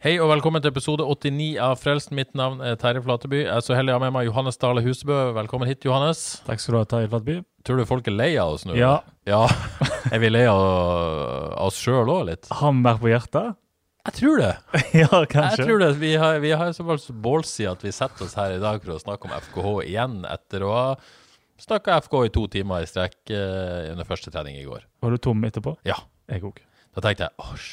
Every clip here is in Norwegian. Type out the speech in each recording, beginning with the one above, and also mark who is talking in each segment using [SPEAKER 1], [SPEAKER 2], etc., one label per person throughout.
[SPEAKER 1] Hei og velkommen til episode 89 av Frelsen. Mitt navn er Terje Flateby. Jeg er så heldig å ha med meg Johannes Dale Husebø. Velkommen hit, Johannes.
[SPEAKER 2] Takk skal du ha, Terje Flateby.
[SPEAKER 1] Tror du folk er lei av oss nå?
[SPEAKER 2] Ja.
[SPEAKER 1] ja. Er vi lei av oss sjøl òg, litt?
[SPEAKER 2] Har vi mer på hjertet?
[SPEAKER 1] Jeg tror det.
[SPEAKER 2] ja, kanskje.
[SPEAKER 1] Jeg tror det. Vi har, vi har såpass ballsy at vi setter oss her i dag for å snakke om FKH igjen, etter å ha snakka FK i to timer i strekk eh, under første trening i går.
[SPEAKER 2] Var du tom etterpå?
[SPEAKER 1] Ja.
[SPEAKER 2] Jeg òg.
[SPEAKER 1] Da tenkte jeg åh,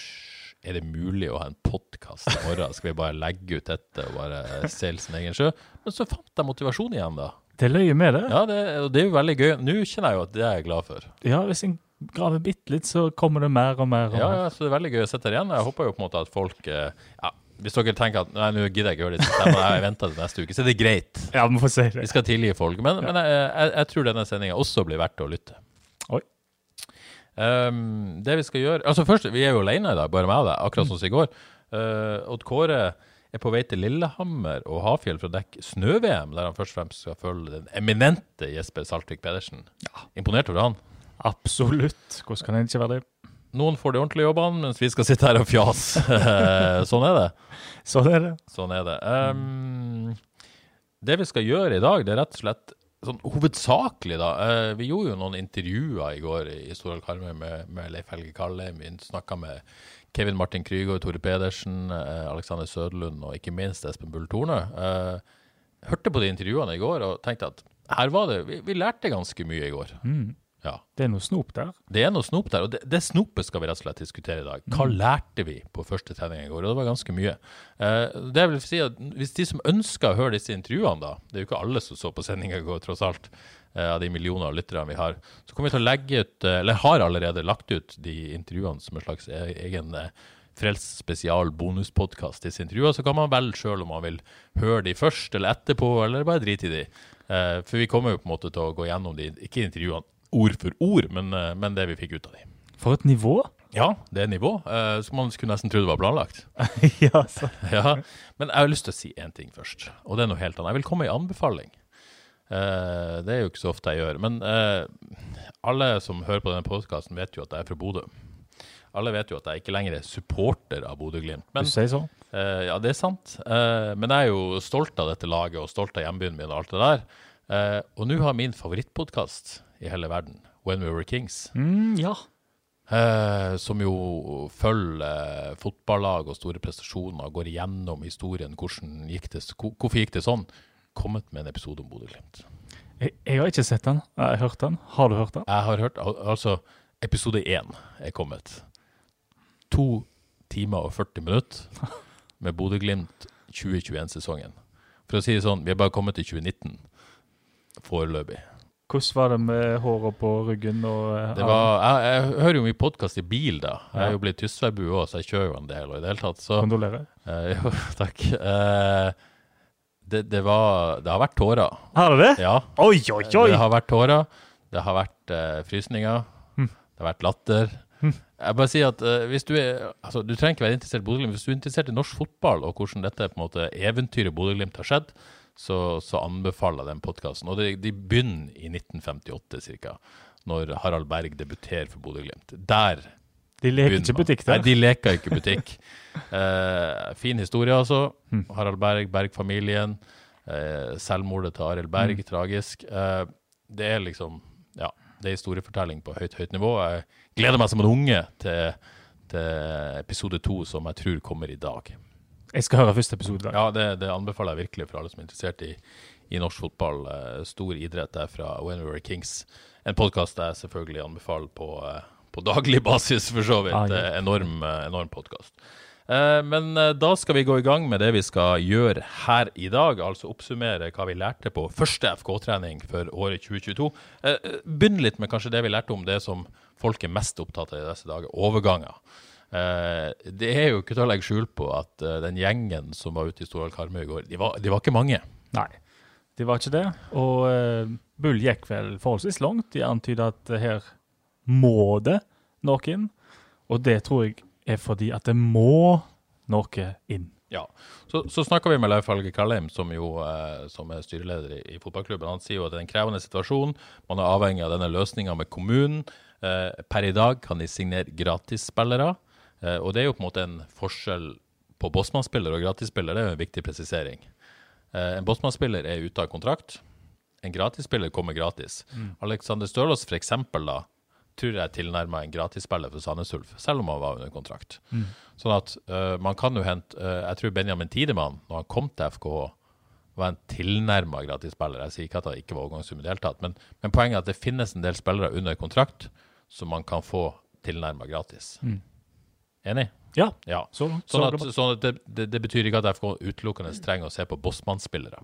[SPEAKER 1] er det mulig å ha en podkast i morgen? Skal vi bare legge ut dette og bare seile sin egen sjø? Men så fant jeg motivasjon igjen, da.
[SPEAKER 2] Det løy med det.
[SPEAKER 1] Ja, det, det er jo veldig gøy. Nå kjenner jeg jo at det er jeg glad for.
[SPEAKER 2] Ja, hvis en graver bitte litt, så kommer det mer og mer. Og
[SPEAKER 1] Ja, ja, så det er veldig gøy å sitte her igjen. Jeg håper jo på en måte at folk eh, ja, Hvis dere tenker at nei, nå gidder jeg ikke høre litt, men jeg venter til neste uke, så er det greit.
[SPEAKER 2] ja vi får
[SPEAKER 1] Vi
[SPEAKER 2] det.
[SPEAKER 1] skal tilgi folk. Men, men jeg, jeg, jeg tror denne sendinga også blir verdt å lytte. Um, det vi skal gjøre Altså først, Vi er jo alene i dag, bare meg og deg, akkurat som i går. Uh, Odd Kåre er på vei til Lillehammer og Hafjell for å dekke snø-VM, der han først og fremst skal følge den eminente Jesper Saltvik Pedersen. Imponert over han.
[SPEAKER 2] Absolutt. Hvordan kan en ikke være det?
[SPEAKER 1] Noen får de ordentlige jobbene, mens vi skal sitte her og fjase. sånn er det.
[SPEAKER 2] Sånn er det.
[SPEAKER 1] Sånn er det. Um, det vi skal gjøre i dag, det er rett og slett sånn hovedsakelig, da. eh, vi gjorde jo noen intervjuer i går i Storhall Karmøy med, med Leif Helge Kallheim. Vi snakka med Kevin Martin Krygård, Tore Pedersen, eh, Alexander Søderlund og ikke minst Espen Bull Torne. Eh, hørte på de intervjuene i går og tenkte at her var det Vi, vi lærte ganske mye i går.
[SPEAKER 2] Mm.
[SPEAKER 1] Ja.
[SPEAKER 2] Det er noe snop der.
[SPEAKER 1] Det er noe snop der, og det, det snopet skal vi rett og slett diskutere i dag. Hva lærte vi på første trening i går? Og det var ganske mye. Eh, det vil si at Hvis de som ønsker å høre disse intervjuene, da Det er jo ikke alle som så på sendinga i går, tross alt, eh, av de millioner av lytterne vi har. Så kommer vi til å legge ut, eh, eller har allerede lagt ut de intervjuene som en slags e- egen eh, Frelst spesial bonuspodkast. Disse intervjuene, så kan man velge sjøl om man vil høre de først eller etterpå, eller bare drite i de. Eh, for vi kommer jo på en måte til å gå gjennom de, ikke intervjuene ord for ord, men, eh, men det vi fikk ut av dem.
[SPEAKER 2] For et nivå!
[SPEAKER 1] Ja, det er nivå. Uh, så man skulle nesten tro det var planlagt.
[SPEAKER 2] ja,
[SPEAKER 1] ja. Men jeg har lyst til å si én ting først, og det er noe helt annet. Jeg vil komme med en anbefaling. Uh, det er jo ikke så ofte jeg gjør. Men uh, alle som hører på denne podkasten, vet jo at jeg er fra Bodø. Alle vet jo at jeg ikke lenger er supporter av Bodø-Glimt.
[SPEAKER 2] Du sier så.
[SPEAKER 1] Ja, det er sant. Men jeg er jo stolt av dette laget og stolt av hjembyen min og alt det der. Og nå har min favorittpodkast i hele verden, When We Were Kings,
[SPEAKER 2] Mm, ja.
[SPEAKER 1] eh, som jo følger fotballag og store prestasjoner, går igjennom historien, hvordan gikk det, hvor- hvorfor gikk det sånn, kommet med en episode om Bodø-Glimt.
[SPEAKER 2] Jeg, jeg har ikke sett den. Jeg har hørt den. Har du hørt den?
[SPEAKER 1] Jeg har hørt, al- altså, episode én er kommet. To timer og 40 minutter med Bodø-Glimt 2021-sesongen. For å si det sånn, vi er bare kommet til 2019 foreløpig.
[SPEAKER 2] Hvordan var det med håret på ryggen og eh,
[SPEAKER 1] Det var, jeg, jeg hører jo mye podkast i bil, da. Jeg er jo blitt tysværbu òg, så jeg kjører jo en del. Og i det hele tatt, så
[SPEAKER 2] Kondolerer.
[SPEAKER 1] eh, Jo, takk. Eh, det, det var Det har vært tårer.
[SPEAKER 2] Har det det?
[SPEAKER 1] Ja.
[SPEAKER 2] Oi, oi, oi!
[SPEAKER 1] Det har vært tårer. Det har vært eh, frysninger.
[SPEAKER 2] Hm.
[SPEAKER 1] Det har vært latter. Jeg bare sier at uh, hvis du er Altså, du trenger ikke være interessert i Bodø-Glimt. Hvis du er interessert i norsk fotball og hvordan dette på en måte eventyret Bodø-Glimt har skjedd, så, så anbefaler jeg den podkasten. Og de, de begynner i 1958 ca., når Harald Berg debuterer for Bodø-Glimt. Der
[SPEAKER 2] De leker ikke butikk
[SPEAKER 1] Nei, de leker ikke butikk. Eh, fin historie, altså.
[SPEAKER 2] Mm.
[SPEAKER 1] Harald Berg, Berg-familien. Eh, selvmordet til Arild Berg,
[SPEAKER 2] mm.
[SPEAKER 1] tragisk. Eh, det er liksom Ja, det er historiefortelling på høyt, høyt nivå. Jeg gleder meg som en unge til, til episode to, som jeg tror kommer i dag.
[SPEAKER 2] Jeg skal høre første episode i dag.
[SPEAKER 1] Ja, det, det anbefaler jeg virkelig for alle som er interessert i, i norsk fotball. Eh, stor idrett der fra When We Were Kings. En podkast jeg selvfølgelig anbefaler på, eh, på daglig basis, for så vidt.
[SPEAKER 2] Ah, ja.
[SPEAKER 1] Eh, enorm enorm podkast. Men da skal vi gå i gang med det vi skal gjøre her i dag. Altså oppsummere hva vi lærte på første FK-trening for året 2022. Eh, eh, Begynn litt med kanskje det vi lærte om det som folk er mest opptatt av i disse dager, overganger. Eh, det er jo ikke til å legge skjul på at eh, den gjengen som var ute i Storhall Karmøy i går, de var, de var ikke mange.
[SPEAKER 2] Nei, de var ikke det. Og eh, Bull gikk vel forholdsvis langt. De antyda at her må det noe inn. Og det tror jeg er fordi at det må noe inn.
[SPEAKER 1] Ja, Så, så snakka vi med Leif Helge Kallheim, som jo som er styreleder i, i fotballklubben. Han sier jo at det er en krevende situasjon. Man er avhengig av denne løsninga med kommunen. Eh, per i dag kan de signere gratisspillere. Eh, og det er jo på en måte en forskjell på Bossmann-spiller og gratisspiller. Det er jo en viktig presisering. Eh, en Bossmann-spiller er ute av kontrakt. En gratisspiller kommer gratis. Alexander Stølås for eksempel da, tror jeg tilnærma en gratisspiller for Sandnes Ulf, selv om han var under kontrakt. Sånn at uh, man kan jo hente uh, Jeg tror Benjamin Tidemann, når han kom til FKH, var en tilnærma gratisspiller. Jeg sier ikke at han ikke var overgangssum i det hele tatt, men, men poenget er at det finnes en del spillere under kontrakt som man kan få tilnærma gratis. Enig?
[SPEAKER 2] Ja,
[SPEAKER 1] Ja.
[SPEAKER 2] så.
[SPEAKER 1] Sånn at, sånn at det, det, det betyr ikke at FK utelukkende trenger å se på Bossmann-spillere.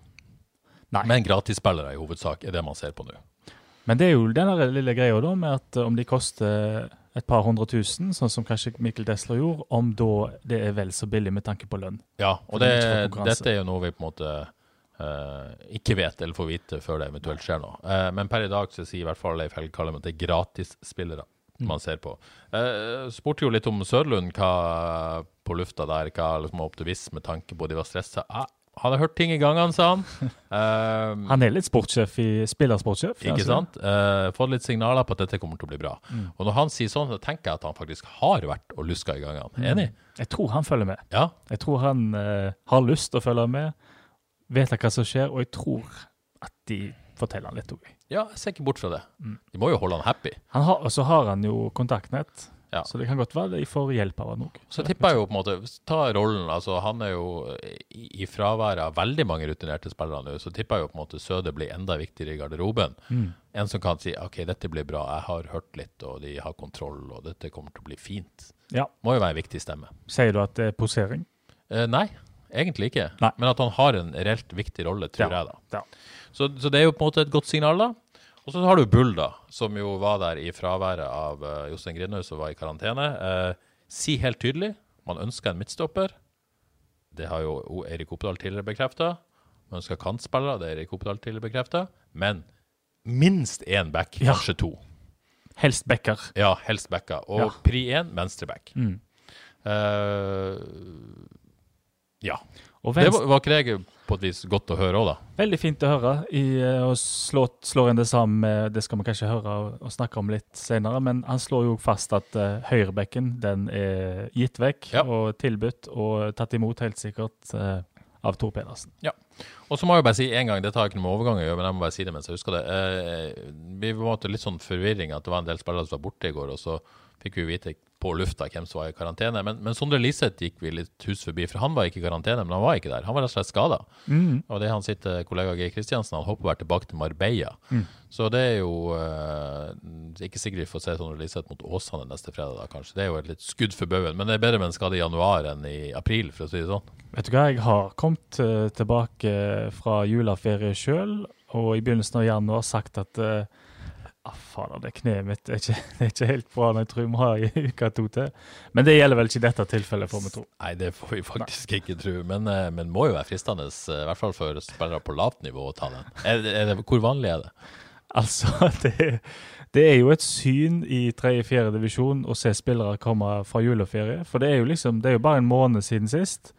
[SPEAKER 2] Nei.
[SPEAKER 1] Men gratisspillere i hovedsak er det man ser på nå.
[SPEAKER 2] Men det er jo den lille greia da med at eh, om de koster et par hundre tusen, sånn som kanskje Mikkel Desler gjorde, om da det er vel så billig med tanke på lønn.
[SPEAKER 1] Ja, og
[SPEAKER 2] det
[SPEAKER 1] dette er jo noe vi på en måte Uh, ikke vet eller får vite før det eventuelt skjer noe. Uh, men per i dag så sier i hvert fall Leif Helge Kallem at det er gratisspillere. Man ser på. Jeg spurte jo litt om Sørlund hva på lufta der, hva liksom var optimisme med tanke på de var stressa. Han hadde hørt ting i gangene, sa han. Eh,
[SPEAKER 2] Han er litt sportssjef i Spillersportssjef.
[SPEAKER 1] Ikke
[SPEAKER 2] altså.
[SPEAKER 1] sant? Uh, fått litt signaler på at dette kommer til å bli bra.
[SPEAKER 2] Mm.
[SPEAKER 1] Og når han sier sånn, så tenker jeg at han faktisk har vært og luska i gangene. Enig?
[SPEAKER 2] Jeg tror han følger med.
[SPEAKER 1] Ja.
[SPEAKER 2] Jeg tror han uh, har lyst til å følge med, vet hva som skjer, og jeg tror at de forteller han litt òg.
[SPEAKER 1] Ja, jeg ser ikke bort fra det.
[SPEAKER 2] Mm.
[SPEAKER 1] De må jo holde han happy.
[SPEAKER 2] Han har, og så har han jo kontaktnett,
[SPEAKER 1] Ja.
[SPEAKER 2] så det kan godt være de får hjelp av han òg.
[SPEAKER 1] Så tipper jeg jo på en måte Ta rollen. altså Han er jo i, i fraværet av veldig mange rutinerte spillere nå, så tipper jeg jo på en måte Søde blir enda viktigere i garderoben.
[SPEAKER 2] Mm.
[SPEAKER 1] En som kan si OK, dette blir bra, jeg har hørt litt, og de har kontroll, og dette kommer til å bli fint.
[SPEAKER 2] Ja.
[SPEAKER 1] Må jo være en viktig stemme.
[SPEAKER 2] Sier du at det er posering?
[SPEAKER 1] Eh, nei, egentlig ikke.
[SPEAKER 2] Nei.
[SPEAKER 1] Men at han har en reelt viktig rolle, tror
[SPEAKER 2] Ja.
[SPEAKER 1] jeg da.
[SPEAKER 2] Ja.
[SPEAKER 1] Så, så det er jo på en måte et godt signal, da. Og så har du Bull, da, som jo var der i fraværet av uh, Jostein Grindhaug, som var i karantene. Uh, si helt tydelig man ønsker en midtstopper. Det har jo O- Eirik Oppedal tidligere bekrefta. Man ønsker kantspillere, det har Eirik Oppedal tidligere bekrefta. Men minst én back,
[SPEAKER 2] Ja.
[SPEAKER 1] kanskje to.
[SPEAKER 2] Helst backer.
[SPEAKER 1] Ja, helst backer. Og
[SPEAKER 2] Ja.
[SPEAKER 1] pri én, venstreback.
[SPEAKER 2] Mm.
[SPEAKER 1] Eh, ja. Det var, var ikke det på et vis godt å høre òg, da?
[SPEAKER 2] veldig fint å høre. I, eh, og slå, slår en det sammen Det skal vi kanskje høre og, og snakke om litt senere, men han slår jo fast at uh, høyrebekken den er gitt vekk
[SPEAKER 1] Ja.
[SPEAKER 2] og tilbudt og tatt imot helt sikkert Uh, av Tor Pedersen. Ja.
[SPEAKER 1] Og så må jeg bare si en gang, det tar ikke noe med overgang å gjøre, men jeg må bare si det mens jeg husker det. Eh, vi var litt sånn forvirring at det var en del spillere som var borte i går, og så fikk vi vite på lufta hvem som var i karantene. Men, men Sondre Liseth gikk vi litt hus forbi, for han var ikke i karantene, men han var ikke der. Han var rett og slett skada. Og det hans sitt eh, kollega Geir Kristiansen. Han håper å være tilbake til Marbella. Så det er jo eh, ikke sikkert vi får se Sondre Liseth mot Åsane neste fredag, da, kanskje. Det er jo et litt skudd for baugen, men det er bedre med en skade i januar enn i april, for å si det sånn.
[SPEAKER 2] Vet du hva, jeg har kommet eh, tilbake fra juleferie sjøl, og i begynnelsen av januar sagt at uh, ah, fader, det kneet mitt er ikke, det er ikke helt bra, når jeg tror vi må ha en uke to til. Men det gjelder vel ikke i dette tilfellet, får vi tro.
[SPEAKER 1] Nei, det får vi faktisk ikke tro. Men, eh, men må jo være fristende, eh, i hvert fall for spillere på lavt nivå, å ta den. Er er det, hvor vanlig er det?
[SPEAKER 2] Altså, det, det er jo et syn i tredje-fjerde divisjon å se spillere komme fra juleferie. For det er jo liksom, det er jo bare en måned siden sist.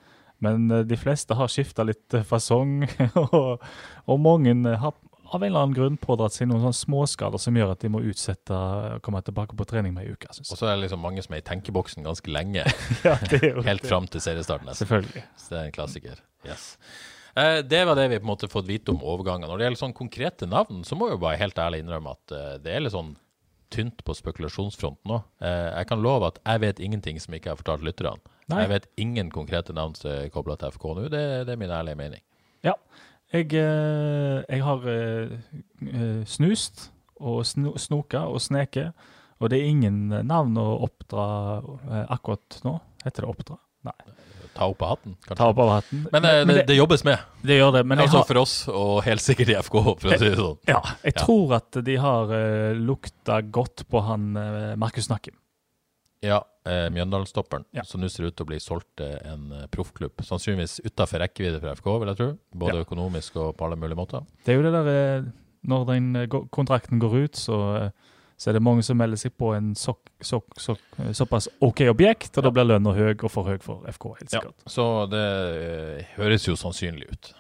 [SPEAKER 2] Men eh, de fleste har skifta litt fasong, og, og mange har av en eller annen grunn pådratt seg noen sånne småskader som gjør at de må utsette å komme tilbake på trening med ei uke. Synes
[SPEAKER 1] Og så er det liksom mange som er i tenkeboksen ganske lenge,
[SPEAKER 2] Ja, det er jo
[SPEAKER 1] helt fram til seriestarten. nesten.
[SPEAKER 2] Selvfølgelig.
[SPEAKER 1] Så det er en klassiker. Yes. Eh, det var det vi på en måte fått vite om overgangen. Når det gjelder sånn konkrete navn, så må jeg jo bare helt ærlig innrømme at eh, det er litt sånn tynt på spekulasjonsfronten nå. Eh, jeg kan love at jeg vet ingenting som ikke jeg har fortalt lytterne. Jeg vet ingen konkrete navn som er kobla til FK nå. Det, det er min ærlige mening.
[SPEAKER 2] Ja. Jeg, eh, jeg har eh, eh, snust og snoka og sneket, og det er ingen navn å oppdra akkurat nå. Heter det oppdra? Nei.
[SPEAKER 1] Ta opp av hatten, kanskje.
[SPEAKER 2] Ta opp av hatten.
[SPEAKER 1] Men, men, det, det jobbes med.
[SPEAKER 2] det gjør det. Men
[SPEAKER 1] altså
[SPEAKER 2] har,
[SPEAKER 1] for oss, og helt sikkert i FK, for å si det sånn.
[SPEAKER 2] ja, jeg
[SPEAKER 1] Ja.
[SPEAKER 2] tror at de har lukta godt på han Markus Nakkim.
[SPEAKER 1] Ja, eh, Mjøndalen-stopperen,
[SPEAKER 2] Ja.
[SPEAKER 1] som nå ser ut til å bli solgt til en eh, proffklubb. Sannsynligvis utafor rekkevidde for FK, vil jeg tro. Både
[SPEAKER 2] Ja.
[SPEAKER 1] økonomisk og på alle mulige måter.
[SPEAKER 2] Det er jo det der eh, Når den eh, kontrakten går ut, så, så er det mange som melder seg på en sok, sok, sok, såpass OK objekt, og da blir lønna høy og for høy for FK, helt
[SPEAKER 1] Ja,
[SPEAKER 2] sikkert.
[SPEAKER 1] så det høres jo sannsynlig ut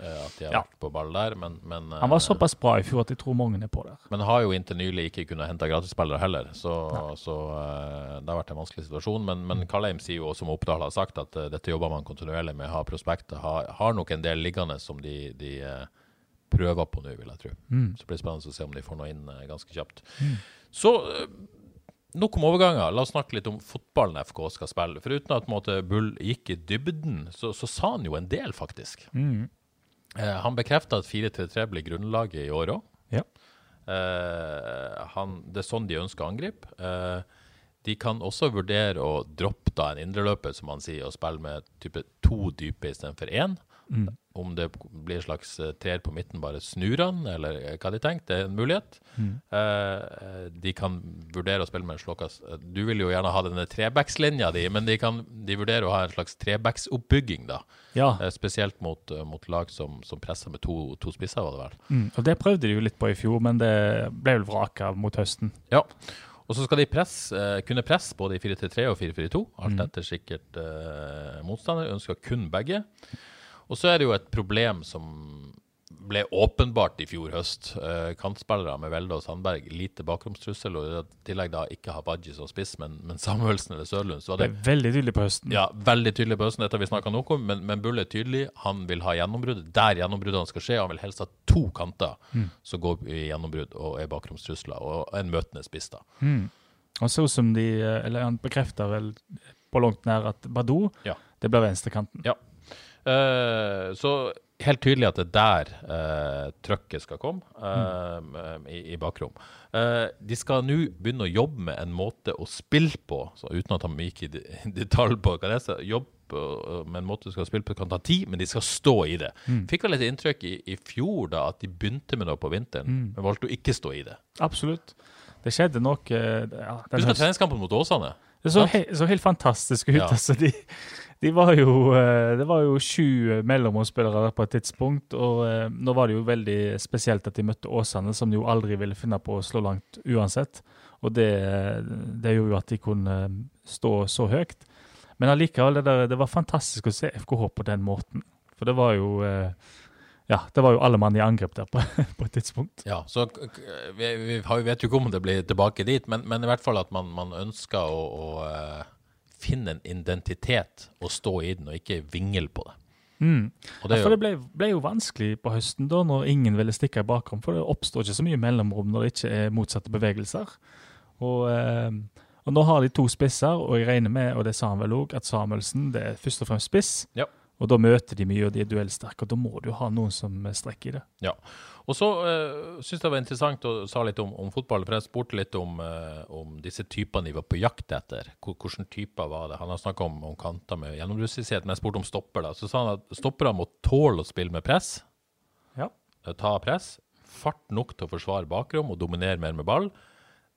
[SPEAKER 1] at de har vært på ball der, men, men
[SPEAKER 2] Han var
[SPEAKER 1] eh,
[SPEAKER 2] såpass bra i fjor at jeg tror mange er på der.
[SPEAKER 1] Men har jo inntil nylig ikke kunnet hente gratisspillere heller, så, så eh, det har vært en vanskelig situasjon. Men,
[SPEAKER 2] Mm.
[SPEAKER 1] men Kalheim sier jo, som Oppdal har sagt, at eh, dette jobber man kontinuerlig med. Har prospekter. Har, har nok en del liggende som de, de eh, prøver på nå, vil jeg tro.
[SPEAKER 2] Mm.
[SPEAKER 1] Så blir det spennende å se om de får noe inn eh, ganske kjapt. Så eh, nok om overganger. La oss snakke litt om fotballen FK skal spille. For uten at måte, Bull gikk i dybden, så, så sa han jo en del, faktisk.
[SPEAKER 2] Mm.
[SPEAKER 1] Eh, han bekrefta at 4-3-3 blir grunnlaget i år òg.
[SPEAKER 2] Ja.
[SPEAKER 1] Eh, det er sånn de ønsker å angripe. Eh, de kan også vurdere å droppe da en indreløper, som han sier, og spille med type to dype istedenfor én.
[SPEAKER 2] Mm.
[SPEAKER 1] Om det blir en slags trær på midten, bare snur han, eller eh, hva de tenker. Det er en mulighet.
[SPEAKER 2] Mm.
[SPEAKER 1] Eh, de kan vurdere å spille med en slåkass. Du vil jo gjerne ha denne trebackslinja di, men de kan de vurderer å ha en slags trebacksoppbygging, da.
[SPEAKER 2] Ja,
[SPEAKER 1] Eh, spesielt mot, eh, mot lag som, som presser med to, to spisser, var det vel.
[SPEAKER 2] mm. og det prøvde de jo litt på i fjor, men det ble vel vraka mot høsten.
[SPEAKER 1] Ja. Og så skal de press, eh, kunne presse både i 4-3 og 4-4-2, alt
[SPEAKER 2] Mm.
[SPEAKER 1] etter sikkert eh, motstander. Ønsker kun begge. Og så er det jo et problem som ble åpenbart i fjor høst. Uh, kantspillere med Velde og Sandberg, lite bakromstrussel, og i tillegg da ikke Habaji som spiss, men, men Samuelsen eller Sørlund. Så
[SPEAKER 2] Det
[SPEAKER 1] det
[SPEAKER 2] er veldig tydelig på høsten.
[SPEAKER 1] ja, veldig tydelig på høsten, dette har vi snakka noe om, men, men Bull er tydelig. Han vil ha gjennombrudd. Der gjennombruddene skal skje. Han vil helst ha to kanter som går i gjennombrudd og er bakromstrusler, og en møtende spiss, da.
[SPEAKER 2] Mm. Og så som de eh, Eller han bekrefter vel på langt nær at Badou
[SPEAKER 1] Ja.
[SPEAKER 2] det blir venstrekanten.
[SPEAKER 1] Ja. Eh, så helt tydelig at det er der uh, trøkket skal komme, eh, i, i bakrom. Uh, de skal nå begynne å jobbe med en måte å spille på, så uten at han gikk i detalj på hva det er. Jobb med en måte de skal spille på det kan ta tid, men de skal stå i det. Fikk vel et inntrykk i, i fjor da at de begynte med noe på vinteren, men valgte å ikke stå i det.
[SPEAKER 2] Absolutt. Det skjedde nok ja,
[SPEAKER 1] Husker treningskampen mot Åsane?
[SPEAKER 2] Det så, he, så helt fantastisk ut.
[SPEAKER 1] Ja.
[SPEAKER 2] Altså, de, de var jo, eh, det var jo sju mellområdsspillere der på et tidspunkt. Og eh, nå var det jo veldig spesielt at de møtte Åsane, som de jo aldri ville finne på å slå langt uansett. Og det, det gjorde jo at de kunne eh, stå så høyt. Men allikevel, det, der, det var fantastisk å se FKH på den måten. For det var jo eh, Ja, det var jo alle mann i angrep der på, på et tidspunkt.
[SPEAKER 1] Ja, så vi, vi vet jo ikke om det blir tilbake dit, men, men i hvert fall at man, man ønsker å, å eh, finne en identitet og stå i den, og ikke vingle på det.
[SPEAKER 2] Mm.
[SPEAKER 1] Og det
[SPEAKER 2] Ja, for det ble, ble jo vanskelig på høsten da, når ingen ville stikke i bakrom. For det oppstår ikke så mye mellomrom når det ikke er motsatte bevegelser. Og, eh, og nå har de to spisser, og jeg regner med, og det sa han vel òg, at Samuelsen det er først og fremst spiss.
[SPEAKER 1] Ja.
[SPEAKER 2] Og da møter de mye, og de er duellsterke. Og da må du ha noen som strekker i det.
[SPEAKER 1] ja. Og så uh, syns jeg det var interessant å sa litt om, om fotball, for jeg spurte litt om, uh, om disse typene de var på jakt etter. Hvilke typer var det? Han har snakka om, om kanter med gjennomrussisighet, men jeg spurte om stopper. da. Så sa han at stoppere må tåle å spille med press.
[SPEAKER 2] Ja.
[SPEAKER 1] eh, ta press, fart nok til å forsvare bakrom og dominere mer med ball.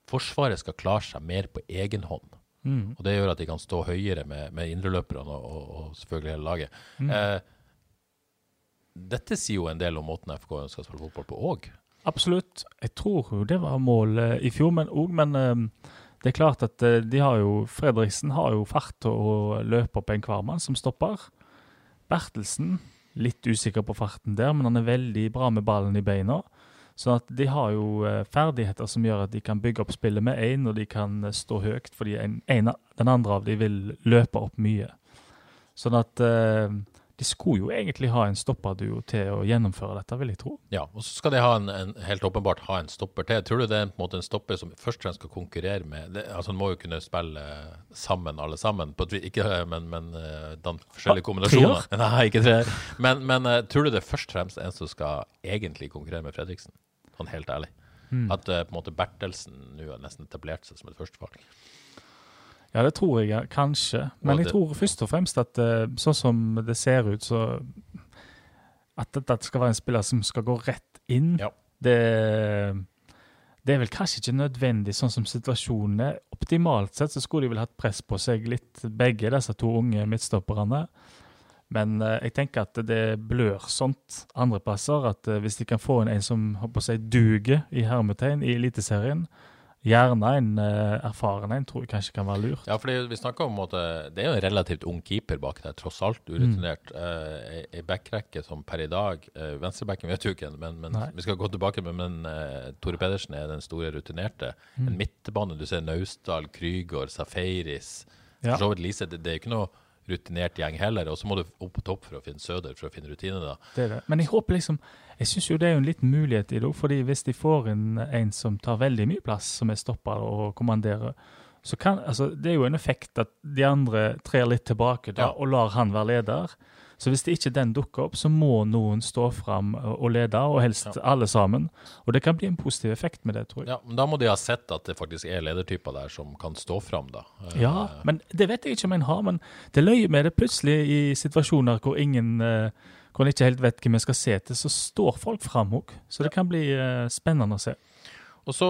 [SPEAKER 1] Forsvaret skal klare seg mer på egen hånd.
[SPEAKER 2] Mm.
[SPEAKER 1] Og Det gjør at de kan stå høyere med, med indreløperne og, og, og selvfølgelig hele laget. Eh, dette sier jo en del om måten FK ønsker å spille fotball på òg.
[SPEAKER 2] Absolutt. Jeg tror jo det var målet i fjor, men òg Men eh, det er klart at eh, de har jo Fredriksen har jo fart til å løpe opp en hver mann som stopper. Bertelsen litt usikker på farten der, men han er veldig bra med ballen i beina. Sånn at de har jo eh, ferdigheter som gjør at de kan bygge opp spillet med én, og de kan eh, stå høyt, fordi en, en, den andre av de vil løpe opp mye. Sånn at eh, de skulle jo egentlig ha en stopperduo til å gjennomføre dette, vil jeg tro.
[SPEAKER 1] Ja, og så skal de ha en, en, helt åpenbart ha en stopper til. Tror du det er på en måte en stopper som først og fremst skal konkurrere med det, Altså, Han må jo kunne spille eh, sammen, alle sammen. På ikke, men, men eh, forskjellige
[SPEAKER 2] Ah,
[SPEAKER 1] kombinasjoner. Nei, ikke tre. Men, men tror du det først og fremst er en som skal egentlig konkurrere med Fredriksen? Sånn helt ærlig.
[SPEAKER 2] Mm.
[SPEAKER 1] At eh, på en måte Bertelsen nå har nesten etablert seg som et førstevalg.
[SPEAKER 2] Ja, det tror jeg kanskje. Men jeg tror først og fremst at eh, sånn som det ser ut, så At dette skal være en spiller som skal gå rett inn,
[SPEAKER 1] Ja.
[SPEAKER 2] det, det er vel kanskje ikke nødvendig sånn som situasjonen er. Optimalt sett så skulle de vel hatt press på seg litt, begge disse to unge midtstopperne. Men eh, jeg tenker at det blør sånt andre plasser. At eh, hvis de kan få inn en som håper si, duger i hermetegn i Eliteserien, gjerne en eh, erfaren en, tror jeg kanskje kan være lurt.
[SPEAKER 1] Ja, fordi vi snakker om måte, Det er jo en relativt ung keeper bak der, tross alt urutinert. Eh, Ei backrekke som per i dag uh, Venstrebacken vet jo ikke, men, men vi skal gå tilbake. Men, men Tore Pedersen er den store rutinerte. En midtbane, du ser Naustdal, Krygård, Safaris.
[SPEAKER 2] Ja.
[SPEAKER 1] For så vidt Lise, det, det er ikke noe rutinert gjeng heller. Og så må du opp på topp for å finne Søder for å finne rutiner.
[SPEAKER 2] Det det. Men jeg håper liksom Jeg syns jo det er jo en liten mulighet i det òg, fordi hvis de får inn en som tar veldig mye plass, som er stopper og kommanderer, så kan Altså, det er jo en effekt at de andre trer litt tilbake da,
[SPEAKER 1] Ja.
[SPEAKER 2] og lar han være leder. Så hvis det ikke den dukker opp, så må noen stå fram og lede, og helst alle sammen. Og det kan bli en positiv effekt med det, tror jeg.
[SPEAKER 1] Ja, men Da må de ha sett at det faktisk er ledertyper der som kan stå fram, da. Eh,
[SPEAKER 2] Ja, men det vet jeg ikke om en har. Men det løyer med det plutselig i situasjoner hvor ingen eh, hvor en ikke helt vet hvem en skal se til, så står folk fram òg. Så det kan bli eh, spennende å se.
[SPEAKER 1] Og så,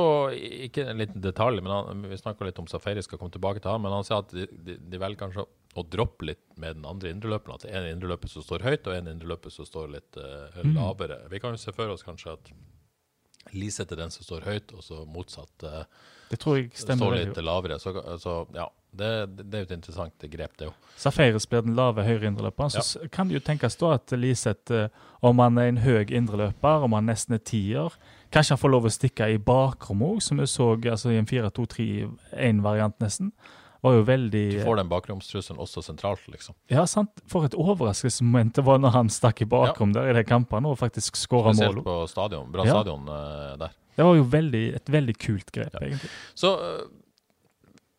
[SPEAKER 1] ikke en liten detalj, men han, vi snakka litt om Safari, skal komme tilbake til han, men han sier at de, de, de velger kanskje å droppe litt med den andre indreløperen. At det er en indreløper som står høyt, og en indreløper som står litt uh, lavere. Vi kan jo se for oss kanskje at Lise er den som står høyt, og så motsatt uh,
[SPEAKER 2] Det tror jeg stemmer.
[SPEAKER 1] står litt lavere. Så, så ja, det, det er jo et interessant grep, det jo.
[SPEAKER 2] Safaris blir den lave høyre indreløperen. Så ja. kan det jo tenkes da at Liseth, eh, om han er en høy indreløper, om han nesten er tier, kanskje han får lov å stikke i bakrommet òg, som vi så altså, i en 4-2-3-1-variant nesten. Var jo veldig
[SPEAKER 1] Du får den bakromstrusselen også sentralt, liksom.
[SPEAKER 2] Ja, sant. For et overraskelsesmoment det var når han stakk i bakrom der i de kampene og faktisk skåra
[SPEAKER 1] Spesielt på stadion. Bra
[SPEAKER 2] Ja.
[SPEAKER 1] stadion uh, der.
[SPEAKER 2] Det var jo veldig, et veldig kult grep, egentlig.
[SPEAKER 1] Så øh,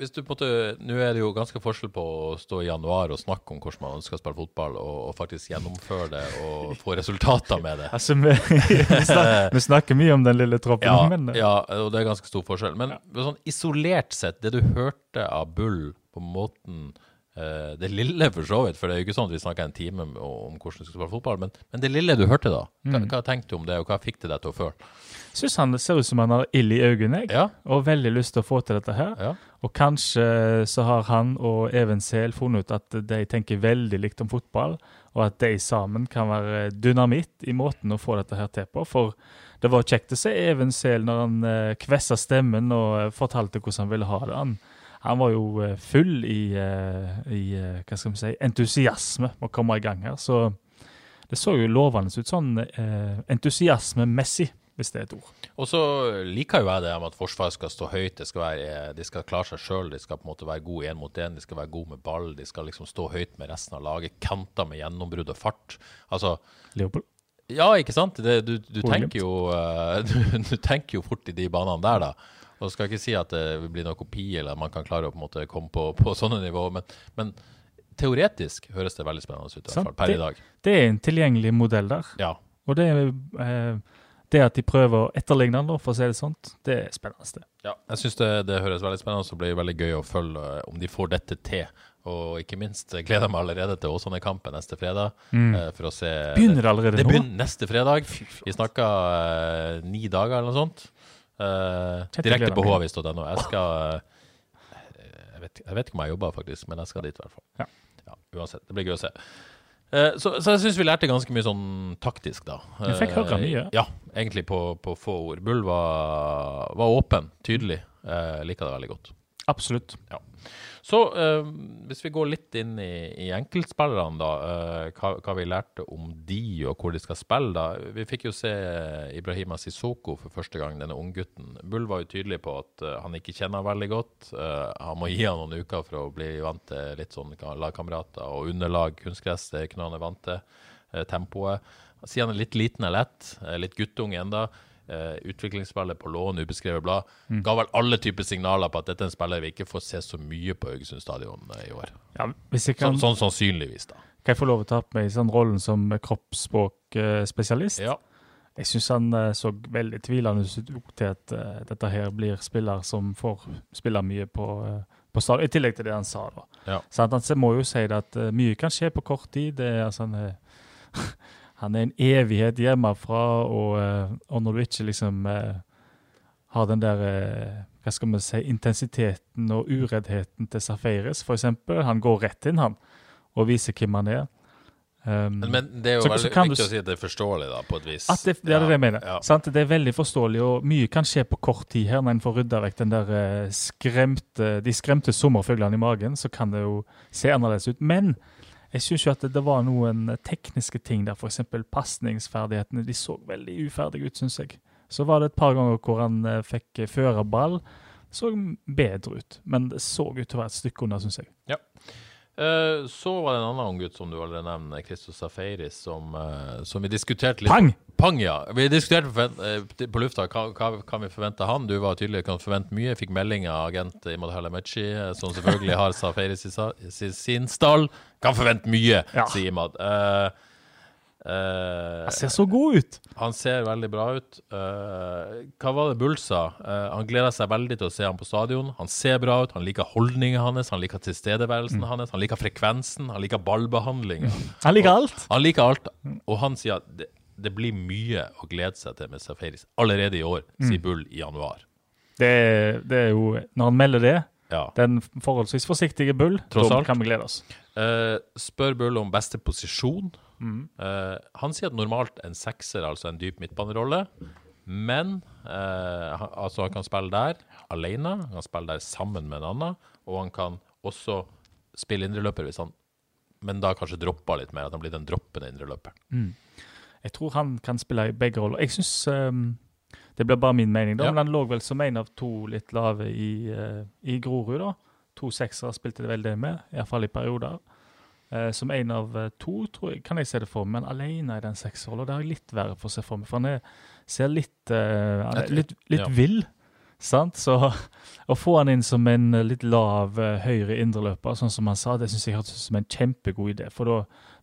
[SPEAKER 1] hvis du måtte, Nå er det jo ganske forskjell på å stå i januar og snakke om hvordan man ønsker å spille fotball, og, og faktisk gjennomføre det og få resultater med det.
[SPEAKER 2] Altså, vi, vi, snakker, vi snakker mye om den lille troppen,
[SPEAKER 1] Ja,
[SPEAKER 2] men eh,
[SPEAKER 1] ja, og det er ganske stor forskjell. Men sånn isolert sett, det du hørte av Bull på måten uh, Det lille, for så vidt, for det er jo ikke sånn at vi snakker en time om, om hvordan du skal spille fotball, men, men det lille du hørte da, hva,
[SPEAKER 2] Mm.
[SPEAKER 1] hva tenkte du om det, og hva fikk det deg til å føle?
[SPEAKER 2] Syns han det ser ut som han har ild i øynene, jeg.
[SPEAKER 1] Ja,
[SPEAKER 2] Og veldig lyst til å få til dette her.
[SPEAKER 1] ja.
[SPEAKER 2] Og kanskje så har han og Even Sehl funnet ut at de tenker veldig likt om fotball, og at de sammen kan være dynamitt i måten å få dette her til på. For det var kjekt å se Even Sehl når han eh, kvessa stemmen og eh, fortalte hvordan han ville ha det. Han, han var jo eh, full i, eh, i eh, hva skal vi si, entusiasme med å komme i gang her. Så det så jo lovende ut sånn eh, entusiasmemessig, hvis det er et ord.
[SPEAKER 1] Og så liker jo jeg det at forsvaret skal stå høyt, det skal være, de skal klare seg sjøl, de skal på en måte være gode én mot én, de skal være gode med ball, de skal liksom stå høyt med resten av laget, kanter med gjennombrudd og fart. Altså,
[SPEAKER 2] Leopold?
[SPEAKER 1] ja, ikke sant? Det, du, du, tenker jo, eh, du, du tenker jo fort i de banene der, da. Og skal ikke si at det blir noen kopi, eller at man kan klare å på en måte komme på, på sånne nivåer, men, men teoretisk høres det veldig spennende ut, i hvert fall per
[SPEAKER 2] Det-
[SPEAKER 1] i dag.
[SPEAKER 2] Det er en tilgjengelig modell der.
[SPEAKER 1] Ja.
[SPEAKER 2] Og det, er eh, det at de prøver å etterligne den, for å si det sånt, det er spennende. Det.
[SPEAKER 1] Ja, jeg syns det, det høres veldig spennende ut, så blir det veldig gøy å følge eh, om de får dette til. Og ikke minst eh, gleder jeg meg allerede til Åsane-kampen neste fredag. eh, For å se
[SPEAKER 2] Begynner det allerede
[SPEAKER 1] Det
[SPEAKER 2] nå?
[SPEAKER 1] begynner neste fredag. Vi snakka uh, ni dager eller noe sånt.
[SPEAKER 2] Uh,
[SPEAKER 1] direkte på
[SPEAKER 2] meg.
[SPEAKER 1] havis.no. Jeg skal uh, jeg, vet, jeg vet ikke om jeg jobber, faktisk, men jeg skal dit i hvert fall.
[SPEAKER 2] Ja.
[SPEAKER 1] Ja, uansett. Det blir gøy å se. Eh, så, så jeg syns vi lærte ganske mye sånn taktisk, da.
[SPEAKER 2] Vi fikk høre
[SPEAKER 1] Eh,
[SPEAKER 2] mye.
[SPEAKER 1] Ja, egentlig på, på få ord. Bull var, var åpen, tydelig. Eh, liker det veldig godt.
[SPEAKER 2] Absolutt.
[SPEAKER 1] Så eh, hvis vi går litt inn i, i enkeltspillerne, da. eh, hva, hva vi lærte om de, og hvor de skal spille, da. Vi fikk jo se Ibrahima Sissoko for første gang, denne unggutten. Bull var jo tydelig på at eh, han ikke kjenner veldig godt. Eh, han må gi han noen uker for å bli vant til litt sånn lagkamerater og underlag. Kunstgress det er ikke noe han er vant til. Eh, tempoet. Siden han er litt liten og lett, eh, litt guttunge enda. Uh, utviklingsspiller på lån, ubeskrevet blad. Ga vel alle typer signaler på at dette er en spiller vi ikke får se så mye på Haugesund stadion eh, i år.
[SPEAKER 2] Ja, jeg kan,
[SPEAKER 1] Sånn, sånn sannsynligvis, da.
[SPEAKER 2] kan jeg få lov å ta på meg sånn rollen som kroppsspråkspesialist?
[SPEAKER 1] Ja.
[SPEAKER 2] Jeg syns han eh, så veldig tvilende ut til at uh, dette her blir spiller som får spille mye på, uh, på stadion, I tillegg til det han sa, da.
[SPEAKER 1] Ja.
[SPEAKER 2] Så han han må jo si det at eh, mye kan skje på kort tid. Det er, altså, en han er en evighet hjemmefra, og, eh, og når du ikke liksom eh, har den der eh, hva skal vi si, intensiteten og ureddheten til Safaris, f.eks. Han går rett inn, han, og viser hvem han er. Um,
[SPEAKER 1] Men, men det er jo
[SPEAKER 2] Så-
[SPEAKER 1] veldig
[SPEAKER 2] så
[SPEAKER 1] viktig
[SPEAKER 2] du,
[SPEAKER 1] å si at det er forståelig, da, på et vis.
[SPEAKER 2] At det, det er det jeg mener.
[SPEAKER 1] Ja.
[SPEAKER 2] Sant? Det er veldig forståelig, og mye kan skje på kort tid her. Når en får rydda vekk den der skremte, de skremte sommerfuglene i magen, så kan det jo se annerledes ut. Men jeg syns jo at det, var noen eh, tekniske ting der, f.eks. pasningsferdighetene. De så veldig uferdige ut, syns jeg. Så var det et par ganger hvor han eh, fikk eh, føre ball. Så bedre ut, men det så ut til å være et stykke unna, syns jeg.
[SPEAKER 1] Ja. så var det en annen unggutt som du allerede nevner, Christos Safaris, som, som vi diskuterte litt
[SPEAKER 2] Pang!
[SPEAKER 1] Pang, ja. Vi diskuterte på, eh, på lufta hva, hva kan vi forvente han. Du var tydelig kan forvente mye. Fikk melding av agent Imad Halameci, eh, som selvfølgelig har Safaris i, sa- i sin stall. Kan forvente mye,
[SPEAKER 2] Ja.
[SPEAKER 1] sier Imad. Uh, Uh,
[SPEAKER 2] Han ser så god ut!
[SPEAKER 1] han ser veldig bra ut. Uh, hva var det Bull sa? Uh, han gleder seg veldig til å se ham på stadion. Han ser bra ut, han liker holdningen hans, han liker tilstedeværelsen
[SPEAKER 2] Mm.
[SPEAKER 1] hans, han liker frekvensen, han liker ballbehandlinga.
[SPEAKER 2] Han liker alt.
[SPEAKER 1] Han liker alt, og han sier at det, blir mye å glede seg til med Safaris allerede i år,
[SPEAKER 2] Mm.
[SPEAKER 1] sier Bull i januar.
[SPEAKER 2] Det, det er jo Når han melder det,
[SPEAKER 1] Ja.
[SPEAKER 2] den forholdsvis forsiktige Bull,
[SPEAKER 1] Tross
[SPEAKER 2] da
[SPEAKER 1] alt.
[SPEAKER 2] kan vi glede oss.
[SPEAKER 1] Uh, spør Bull om beste posisjon.
[SPEAKER 2] Mm.
[SPEAKER 1] Uh, han sier at normalt en sekser, altså en dyp midtbanerolle. Men uh, han, altså han kan spille der alene, han kan spille der sammen med en annen, og han kan også spille indreløper hvis han Men da kanskje droppa litt mer, at han blir den droppende indreløperen.
[SPEAKER 2] Jeg tror han kan spille i begge roller. Jeg syns Det blir bare min mening, da,
[SPEAKER 1] Ja.
[SPEAKER 2] men han lå vel som en av to litt lave i, uh, i Grorud. da. To seksere spilte det vel det med, iallfall i perioder. Uh, som en av eh, to, tror jeg, kan jeg se det for meg, men alene i den seksrollen, det har jeg litt verre for å se for meg. For han er, ser litt,
[SPEAKER 1] uh,
[SPEAKER 2] er litt, litt
[SPEAKER 1] ja.
[SPEAKER 2] vill. Sant? Så å få han inn som en litt lav høyre indreløper, sånn som han sa, det syns jeg hørtes ut som en kjempegod idé. For da,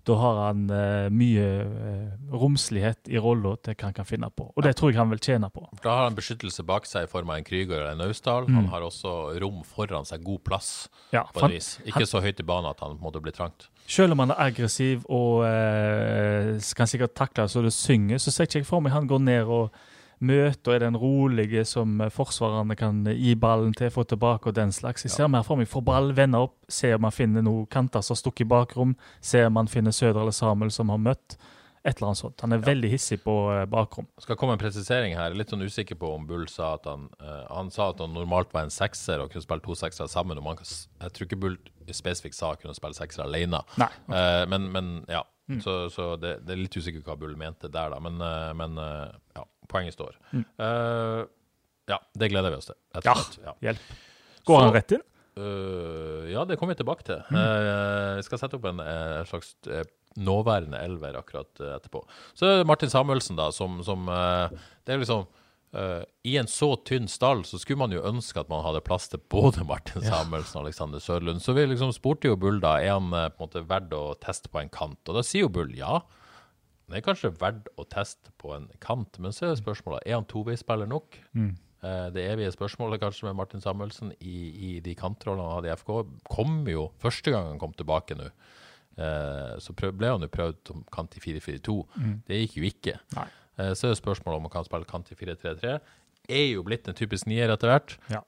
[SPEAKER 2] da har han eh, mye eh, romslighet i rolla til hva han kan finne på. Og det tror jeg han vil tjene på.
[SPEAKER 1] Da har han beskyttelse bak seg i form av en Krüger eller en Naustdal.
[SPEAKER 2] Mm.
[SPEAKER 1] Han har også rom foran seg, god plass,
[SPEAKER 2] Ja,
[SPEAKER 1] på
[SPEAKER 2] en
[SPEAKER 1] et vis. Ikke så høyt i banen at han måtte bli trangt.
[SPEAKER 2] selv om han er aggressiv og eh, kan sikkert takle så det synger, så ser ikke jeg for meg han går ned og møter er den rolige som eh, forsvarerne kan gi ballen til, få tilbake og den slags. Jeg ser mer for meg får ball, vende opp, se om han finner noen kanter som har stukket i bakrom, se om han finner Søder eller Samuel som har møtt. Et eller annet sånt. Han er veldig hissig på eh, bakrom.
[SPEAKER 1] skal komme en presisering her. Litt sånn usikker på om Bull sa at han uh, Han sa at han normalt var en sekser og kunne spille to seksere sammen. Om han, jeg tror ikke Bull spesifikt sa kunne spille sekser alene.
[SPEAKER 2] Nei.
[SPEAKER 1] Uh, men, men ja. Så, så det, det er litt usikker hva Bull mente der, da. Men, eh, men eh, ja, poenget står. Eh, ja, det gleder vi oss til.
[SPEAKER 2] Ja.
[SPEAKER 1] ja.
[SPEAKER 2] Hjelp. Går
[SPEAKER 1] Så-
[SPEAKER 2] han rett inn?
[SPEAKER 1] Uh, ja, det kommer vi tilbake til. Eh, vi skal sette opp en slags nåværende elver akkurat etterpå. Så er det Martin Samuelsen, da, som, som Det er liksom Uh, I en så tynn stall så skulle man jo ønske at man hadde plass til både Martin Samuelsen og Alexander Sørlund. Så vi liksom spurte jo Bull da er han på en måte verdt å teste på en kant. Og da sier jo Bull ja. Det er kanskje verdt å teste på en kant, men så er spørsmålet er han toveispiller nok. Eh, Det evige spørsmålet kanskje med Martin Samuelsen i, i de kantrollene han hadde i FK, kom jo første gang han kom tilbake nå. Eh, Så prøv, ble han jo prøvd som kant i 4-4-2. Det gikk jo ikke.
[SPEAKER 2] Nei.
[SPEAKER 1] Eh, Så er det spørsmålet om han kan spille kant i 4-3-3. Er jo blitt en typisk nier etter hvert.
[SPEAKER 2] Ja.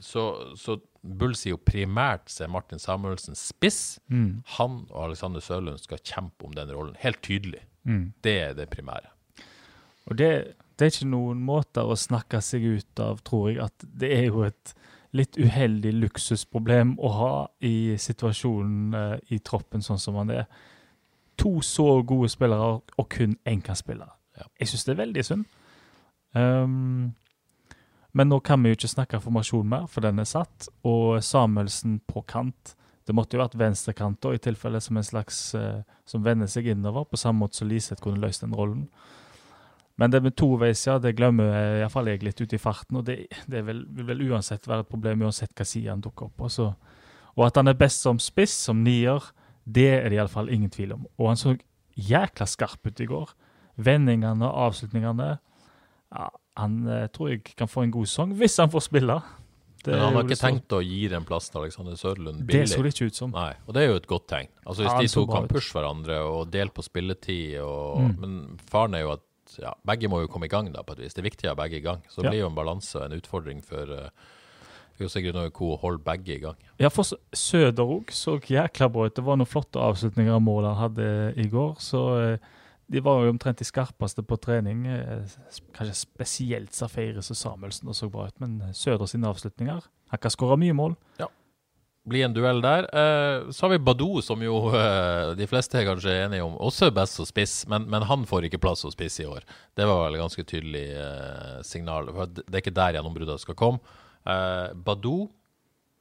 [SPEAKER 1] Så, så Bull sier jo primært ser Martin Samuelsen spiss.
[SPEAKER 2] Mm.
[SPEAKER 1] Han og Alexander Sørlund skal kjempe om den rollen. Helt tydelig. Det er det primære.
[SPEAKER 2] Og det, det er ikke noen måter å snakke seg ut av, tror jeg, at det er jo et litt uheldig luksusproblem å ha i situasjonen eh, i troppen sånn som han er. To så gode spillere, og kun én kan spille.
[SPEAKER 1] Ja.
[SPEAKER 2] Jeg syns det er veldig synd. Um, men nå kan vi jo ikke snakke formasjon mer, for den er satt. Og Samuelsen på kant. Det måtte jo vært venstrekant, i tilfelle som en slags uh, som vender seg innover, på samme måte som Liseth kunne løst den rollen. Men det med toveis, ja, det glemmer jeg- i hvert fall jeg litt ut i farten. Og det, det vil, vil vel uansett være et problem, uansett hva side han dukker opp på. så- Og at han er best som spiss, som nier, det er det iallfall ingen tvil om. Og han så jækla skarp ut i går. Vendingene avslutningene. Ja, han eh, tror jeg kan få en god sesong, hvis han får spille. Det,
[SPEAKER 1] Men han har ikke tenkt å gi den plassen til Alexander Sørlund
[SPEAKER 2] Det så det ikke ut som.
[SPEAKER 1] Nei, og det er jo et godt tegn. Altså Hvis
[SPEAKER 2] Ja,
[SPEAKER 1] de to kan pushe hverandre og dele på spilletid og
[SPEAKER 2] Mm.
[SPEAKER 1] Men faren er jo at ja, begge må jo komme i gang, da, på et vis. Det er viktig å ha begge i gang. Så det
[SPEAKER 2] Ja.
[SPEAKER 1] blir jo en balanse og en utfordring for uh, Sigrid Norge å holde begge i gang.
[SPEAKER 2] Ja, for Søder òg så jækla bra ut. Det var noen flotte avslutninger av mål han hadde i går. Så eh, de var jo omtrent de skarpeste på trening. Eh, Kanskje spesielt Safaris og Samuelsen det så bra ut, men Søder sine avslutninger Han kan skåre mye mål. Ja.
[SPEAKER 1] Blir en duell der. Eh, så har vi Badou, som jo eh, de fleste er kanskje enige om også er best som spiss, men, men han får ikke plass som spiss i år. Det var vel et ganske tydelig signal. For det er ikke der gjennombruddet skal komme. Badou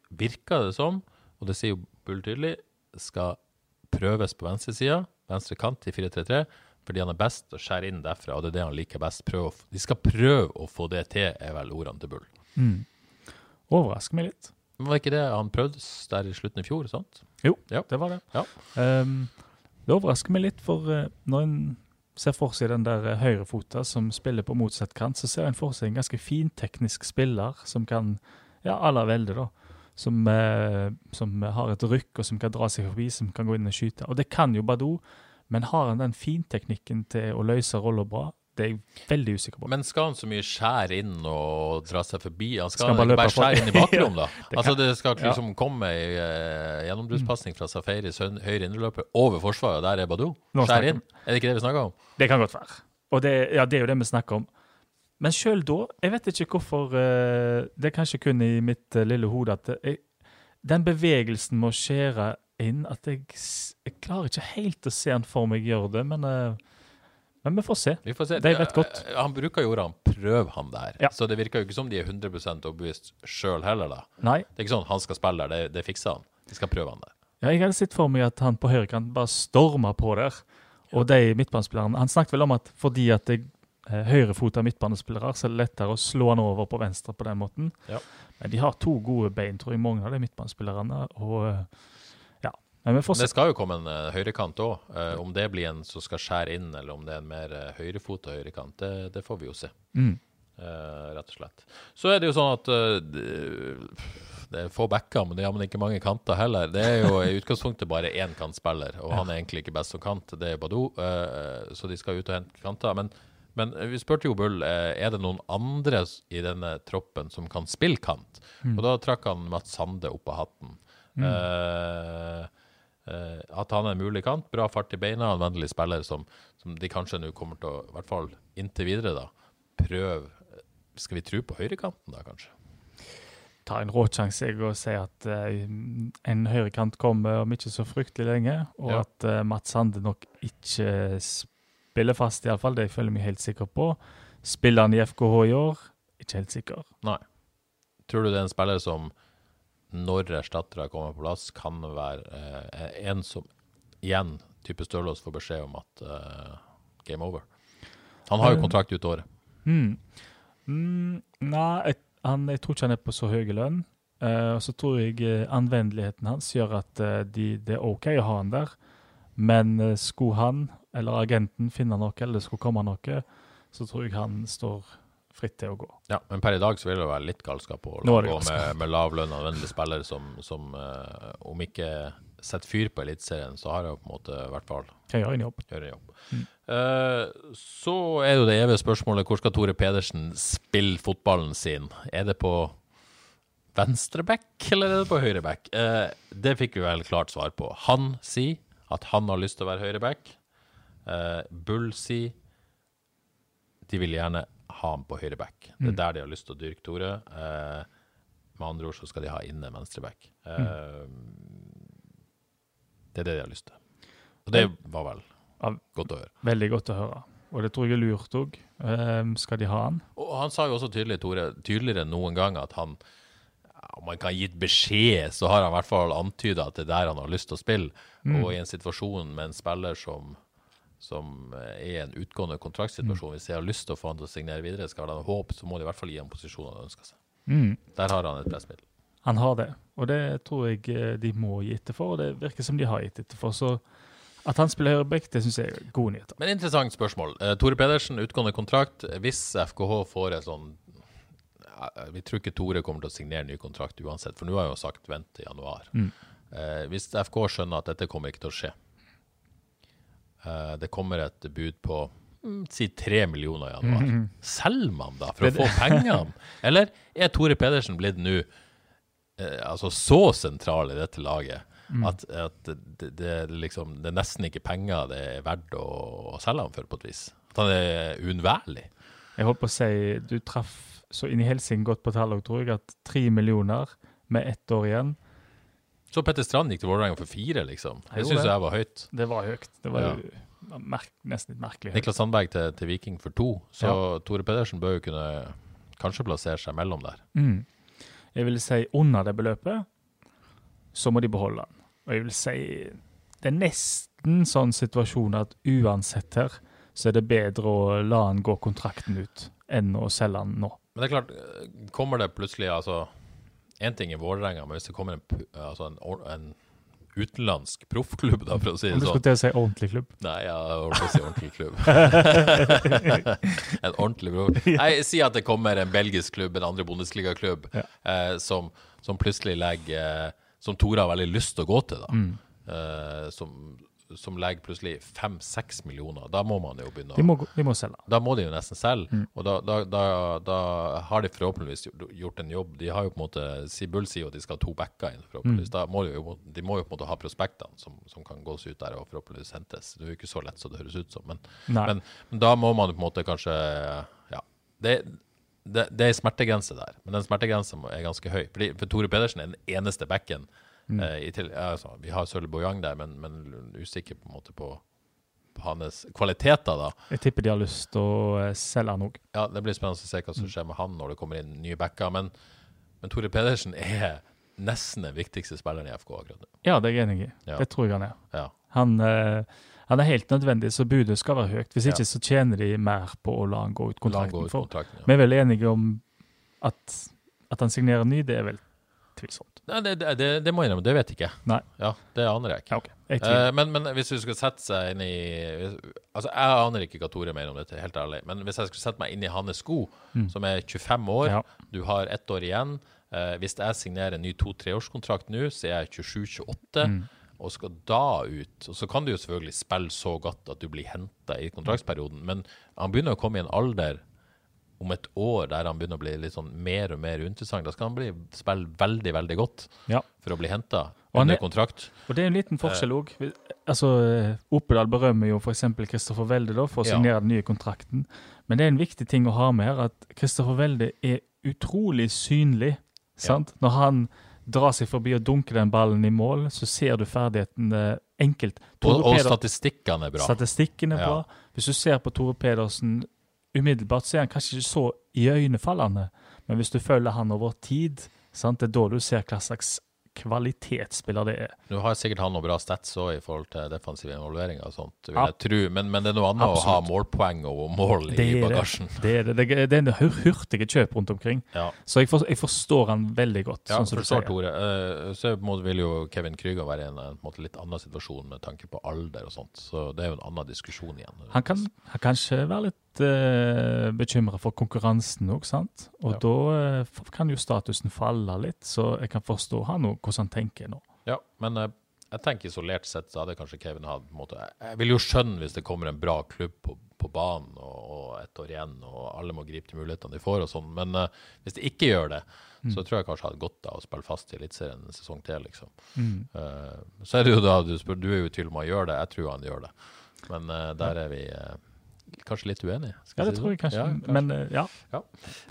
[SPEAKER 1] virker det som, og det sier jo Bull tydelig, skal prøves på venstresida, venstre kant i 4-3-3, fordi han er best å skjære inn derfra, og det er det han liker best. Prøv de skal prøve å få det til, er vel ordene til Bull.
[SPEAKER 2] Overrasker meg litt.
[SPEAKER 1] Men var ikke det han prøvde der i slutten i fjor? sant?
[SPEAKER 2] Jo,
[SPEAKER 1] Ja.
[SPEAKER 2] det var det.
[SPEAKER 1] Ja.
[SPEAKER 2] Um, det overrasker meg litt, for eh, når en ser for seg den der eh, høyrefota som spiller på motsatt kant, så ser en for seg en ganske fin teknisk spiller som kan Ja, aller Velde, da. Som, eh, som har et rykk, og som kan dra seg forbi, som kan gå inn og skyte. Og det kan jo Badou, men har han den finteknikken til å løse roller bra? Det er jeg veldig usikker på.
[SPEAKER 1] Men skal han så mye skjære inn og dra seg forbi? Han skal,
[SPEAKER 2] Skal han bare
[SPEAKER 1] bare, skjære inn i bakrom, da?
[SPEAKER 2] Det
[SPEAKER 1] altså Det skal
[SPEAKER 2] ja.
[SPEAKER 1] liksom komme ei uh, gjennombruddspasning fra Safaris hø- høyre innerløper over forsvaret, og der er Badou?
[SPEAKER 2] Nå
[SPEAKER 1] Skjær inn? Er det ikke det vi snakker om?
[SPEAKER 2] Det kan godt være. Og det, ja, det er jo det vi snakker om. Men sjøl da, jeg vet ikke hvorfor uh, Det er kanskje kun i mitt uh, lille hode at jeg, den bevegelsen med å skjære inn At jeg, jeg klarer ikke helt å se han for meg gjøre det, men, eh, men vi får se.
[SPEAKER 1] Vi får se.
[SPEAKER 2] De vet godt.
[SPEAKER 1] Eh, Han bruker jo ordene 'prøv han der',
[SPEAKER 2] Ja.
[SPEAKER 1] så det virker jo ikke som de er 100 overbevist sjøl heller, da.
[SPEAKER 2] Nei.
[SPEAKER 1] Det er ikke sånn han skal spille der, det, det fikser han. De skal prøve han der.
[SPEAKER 2] Ja, jeg hadde sett for meg at han på høyrekant bare storma på der. Og de midtbanespillerne Han snakket vel om at fordi at det er høyrefota midtbanespillere, så er det lettere å slå han over på venstre på den måten.
[SPEAKER 1] Ja.
[SPEAKER 2] Men de har to gode bein, tror jeg, mange av de midtbanespillerne. Og
[SPEAKER 1] Det skal jo komme en uh, høyrekant òg. om det blir en som skal skjære inn, eller om det er en mer uh, og høyrekant, det, det får vi jo se.
[SPEAKER 2] Mm.
[SPEAKER 1] Uh, rett og slett. Så er det jo sånn at eh, det, er få backer, men det er man ikke mange kanter heller. Det er jo i utgangspunktet bare én kantspiller, og han er egentlig ikke best som kant. Det er Badou, eh, så de skal ut og hente kanter. Men, men vi spurte jo Bull eh, er det noen andre i denne troppen som kan spille kant. Og da trakk han Mats Sande opp av hatten. Mm. eh, at han er en mulig kant, bra fart i beina, en vennlig spiller som, som de kanskje nå kommer til å, i hvert fall inntil videre, da, prøve Skal vi tro på høyrekanten, da, kanskje?
[SPEAKER 2] Ta en råsjanse og si at uh, en høyrekant kommer om ikke så fryktelig lenge, og
[SPEAKER 1] Ja.
[SPEAKER 2] at uh, Mats Sande nok ikke spiller fast, iallfall. Det føler jeg meg helt sikker på. Spiller han i FKH i år? Ikke helt sikker.
[SPEAKER 1] Nei. Tror du det er en spiller som, når erstattere kommer på plass, kan være eh, en som igjen, type Stølås, får beskjed om at eh, game over? Han har jo
[SPEAKER 2] Eh.
[SPEAKER 1] kontrakt ut året.
[SPEAKER 2] Mm. Mm, nei, jeg, han, jeg tror ikke han er på så høy lønn. Uh, og så tror jeg eh, anvendeligheten hans gjør at uh, de, det er OK å ha han der. Men uh, skulle han eller agenten finne noe, eller det skulle komme noe, så tror jeg han står fritt til å gå.
[SPEAKER 1] Ja, men per i dag så vil det være litt galskap å gå med, med lavlønna vennlige spillere som, som uh, om ikke setter fyr på Eliteserien, så har jeg på en måte i hvert fall
[SPEAKER 2] Kan gjøre en jobb.
[SPEAKER 1] gjøre en jobb. Eh, så er jo det evige spørsmålet hvor skal Tore Pedersen spille fotballen sin? Er det på venstreback eller er det på høyre back? Eh, det fikk vi vel klart svar på. Han sier at han har lyst til å være høyre back. Eh, Bull sier de vil gjerne ha ham på høyre back. Det er der de har lyst til å dyrke Tore. Eh, med andre ord så skal de ha inne venstre back. Eh, Det er det de har lyst til. Og det var vel godt å høre.
[SPEAKER 2] Veldig godt å høre. Og det tror jeg er lurt òg. skal de ha han?
[SPEAKER 1] Og han sa jo også tydelig, Tore, tydeligere enn noen gang, at han om han ikke har gitt beskjed, så har han i hvert fall antyda at det er der han har lyst til å spille. Og i en situasjon med en spiller som, som er en utgående kontraktsituasjon, hvis jeg har lyst til å få han til å signere videre, skal han ha håp, så må de i hvert fall gi ham posisjonen han ønsker seg.
[SPEAKER 2] Mm.
[SPEAKER 1] Der har han et pressmiddel.
[SPEAKER 2] Han har det, og det tror jeg eh, de må gi etter for, og det virker som de har gitt etter for. Så at han spiller høyreback, det syns jeg er gode nyheter.
[SPEAKER 1] Men interessant spørsmål. Eh, Tore Pedersen, utgående kontrakt. Hvis FKH får en sånn eh, Vi tror ikke Tore kommer til å signere ny kontrakt uansett, for nå har jeg jo sagt vent til januar.
[SPEAKER 2] Mm.
[SPEAKER 1] Eh, hvis FK skjønner at dette kommer ikke til å skje, eh, det kommer et bud på mm, si tre millioner i januar,
[SPEAKER 2] Mhm.
[SPEAKER 1] selger man da for å få pengene? Eller er Tore Pedersen blitt nå eh, altså så sentral i dette laget
[SPEAKER 2] Mm.
[SPEAKER 1] at, at det, det, liksom, det er nesten ikke penger det er verdt å, å selge ham for, på et vis? At han er uunnværlig?
[SPEAKER 2] Jeg holdt på å si du traff så inn i helsing godt på tallet, tror jeg, at tre millioner med ett år igjen,
[SPEAKER 1] Så Petter Strand gikk til Vålerenga for fire, liksom. Det syns jeg var høyt.
[SPEAKER 2] det var høyt. Det var
[SPEAKER 1] Ja.
[SPEAKER 2] merk, nesten litt merkelig. høyt.
[SPEAKER 1] Niklas Sandberg til, til Viking for to, så Tore Pedersen bør jo kunne kanskje plassere seg mellom der.
[SPEAKER 2] Mm. Jeg vil si under det beløpet, så må de beholde den. Og jeg vil si det er nesten sånn situasjon at uansett her, så er det bedre å la han gå kontrakten ut enn å selge han nå.
[SPEAKER 1] Men det er klart, eh, kommer det plutselig altså Én ting i Vålerenga, men hvis det kommer en, altså en, en utenlandsk proffklubb, da, for å si det sånn.
[SPEAKER 2] du skulle til å si ordentlig klubb.
[SPEAKER 1] Nei, jeg holdt på å si ordentlig klubb. en ordentlig proff. Nei, si at det kommer en belgisk klubb, en andre bondesligaklubb,
[SPEAKER 2] Ja.
[SPEAKER 1] eh, som, som plutselig legger eh, Som Tore har veldig lyst til å gå til, da.
[SPEAKER 2] Mm.
[SPEAKER 1] Eh, som, som legger plutselig fem-seks millioner. Da må man jo begynne å
[SPEAKER 2] De må, de må selge.
[SPEAKER 1] da må de jo nesten selge,
[SPEAKER 2] Mm.
[SPEAKER 1] og da, da, da, da har de forhåpentligvis gjort- en jobb. De har jo på en måte, Sibull sier jo at de skal ha to backer inn,
[SPEAKER 2] Mm.
[SPEAKER 1] forhåpentligvis. Da må de, jo, de må jo på en måte ha prospektene som, som kan gås ut der og forhåpentligvis hentes. Det er jo ikke så lett som det høres ut som, men, men, men da må man på en måte kanskje Ja. Det, det, det er en smertegrense der, men den smertegrensa er ganske høy. Fordi, for Tore Pedersen er den eneste backen.
[SPEAKER 2] Mm.
[SPEAKER 1] Eh, i til, altså, vi har Sølv Bojang der, men, men usikker på en måte på, på hans kvaliteter, da.
[SPEAKER 2] Jeg tipper de har lyst til å eh, selge han òg.
[SPEAKER 1] Ja, Det blir spennende å se hva som skjer med han når det kommer inn nye backer. Men, men Tore Pedersen er nesten den viktigste spilleren i FK akkurat nå.
[SPEAKER 2] Ja, det er jeg enig i.
[SPEAKER 1] Ja.
[SPEAKER 2] Det tror jeg han er.
[SPEAKER 1] Ja.
[SPEAKER 2] Han, eh, han er helt nødvendig, så budet skal være høyt. Hvis
[SPEAKER 1] Ja.
[SPEAKER 2] ikke så tjener de mer på å la han gå ut
[SPEAKER 1] kontrakten. Gå ut kontrakten.
[SPEAKER 2] For
[SPEAKER 1] vi
[SPEAKER 2] er vel enige om at, at han signerer ny, det er vel tvilsomt.
[SPEAKER 1] Nei, det, det, det, det må jeg innrømme, det vet jeg ikke.
[SPEAKER 2] Nei.
[SPEAKER 1] Ja, Det aner jeg ikke.
[SPEAKER 2] Ja, ok. Jeg.
[SPEAKER 1] Eh, men, men hvis du skal sette seg inn i Altså, Jeg aner ikke hva Tore mener om dette, helt ærlig. Men hvis jeg skulle sette meg inn i hans sko, som er 25 år,
[SPEAKER 2] Mm. Ja.
[SPEAKER 1] du har ett år igjen eh, Hvis jeg signerer en ny to-treårskontrakt nå, så er jeg 27-28.
[SPEAKER 2] Mm.
[SPEAKER 1] Og skal da ut Og så kan du jo selvfølgelig spille så godt at du blir henta i kontraktsperioden, men han begynner å komme i en alder om et år der han begynner å bli litt sånn mer og mer interessant, Da skal han bli, spille veldig, veldig godt
[SPEAKER 2] Ja.
[SPEAKER 1] for å bli henta under
[SPEAKER 2] er-
[SPEAKER 1] kontrakt.
[SPEAKER 2] Og det er en liten forskjell òg. Altså, Opedal berømmer jo f.eks. Kristoffer Welde da, for å
[SPEAKER 1] Ja.
[SPEAKER 2] signere den nye kontrakten. Men det er en viktig ting å ha med her, at Kristoffer Welde er utrolig synlig. sant? Når han drar seg forbi og dunker den ballen i mål, så ser du ferdigheten eh, enkelt. Tore
[SPEAKER 1] og
[SPEAKER 2] og
[SPEAKER 1] statistikkene er bra.
[SPEAKER 2] Statistikken er
[SPEAKER 1] Ja.
[SPEAKER 2] bra. Hvis du ser på Tore Pedersen umiddelbart, så er han kanskje ikke så iøynefallende. Men hvis du følger han over tid, sant? det er da du ser hva slags kvalitetsspiller det er.
[SPEAKER 1] Nå har sikkert han noe bra stats òg i forhold til defensive involveringer og sånt, vil jeg tro. Men, men det er noe annet å ha målpoeng og mål i bagasjen.
[SPEAKER 2] det. Det er, det. Det er, en hur- hurtige kjøp rundt omkring.
[SPEAKER 1] Ja.
[SPEAKER 2] Så jeg, for, jeg forstår han veldig godt.
[SPEAKER 1] Ja,
[SPEAKER 2] sånn som du sier.
[SPEAKER 1] Tore. Eh, så måte vil jo Kevin Krüger være i en, en litt annen situasjon med tanke på alder og sånt. Så det er jo en annen diskusjon igjen.
[SPEAKER 2] Han kan, han kanskje være litt uh, bekymra for konkurransen òg, sant. Og
[SPEAKER 1] Ja.
[SPEAKER 2] da eh, kan jo statusen falle litt, så jeg kan forstå han og hvordan han tenker nå.
[SPEAKER 1] Ja, men eh, jeg tenker isolert sett så hadde kanskje Kevin hatt på en måte, Jeg jeg vil jo skjønne hvis det kommer en bra klubb på, på banen og, og ett år igjen, og alle må gripe de mulighetene de får og sånn. Men eh, hvis de ikke gjør det,
[SPEAKER 2] Mm.
[SPEAKER 1] så tror jeg kanskje jeg hadde godt av å spille fast i Eliteserien en sesong til, liksom.
[SPEAKER 2] Mm.
[SPEAKER 1] Uh, så er det jo da du spør, du er jo i tvil om han gjør det. Jeg tror han gjør det. Men uh, der er vi eh, kanskje litt uenig.
[SPEAKER 2] Ja, det
[SPEAKER 1] si
[SPEAKER 2] tror jeg kanskje.
[SPEAKER 1] Ja, kanskje.
[SPEAKER 2] Men eh, ja.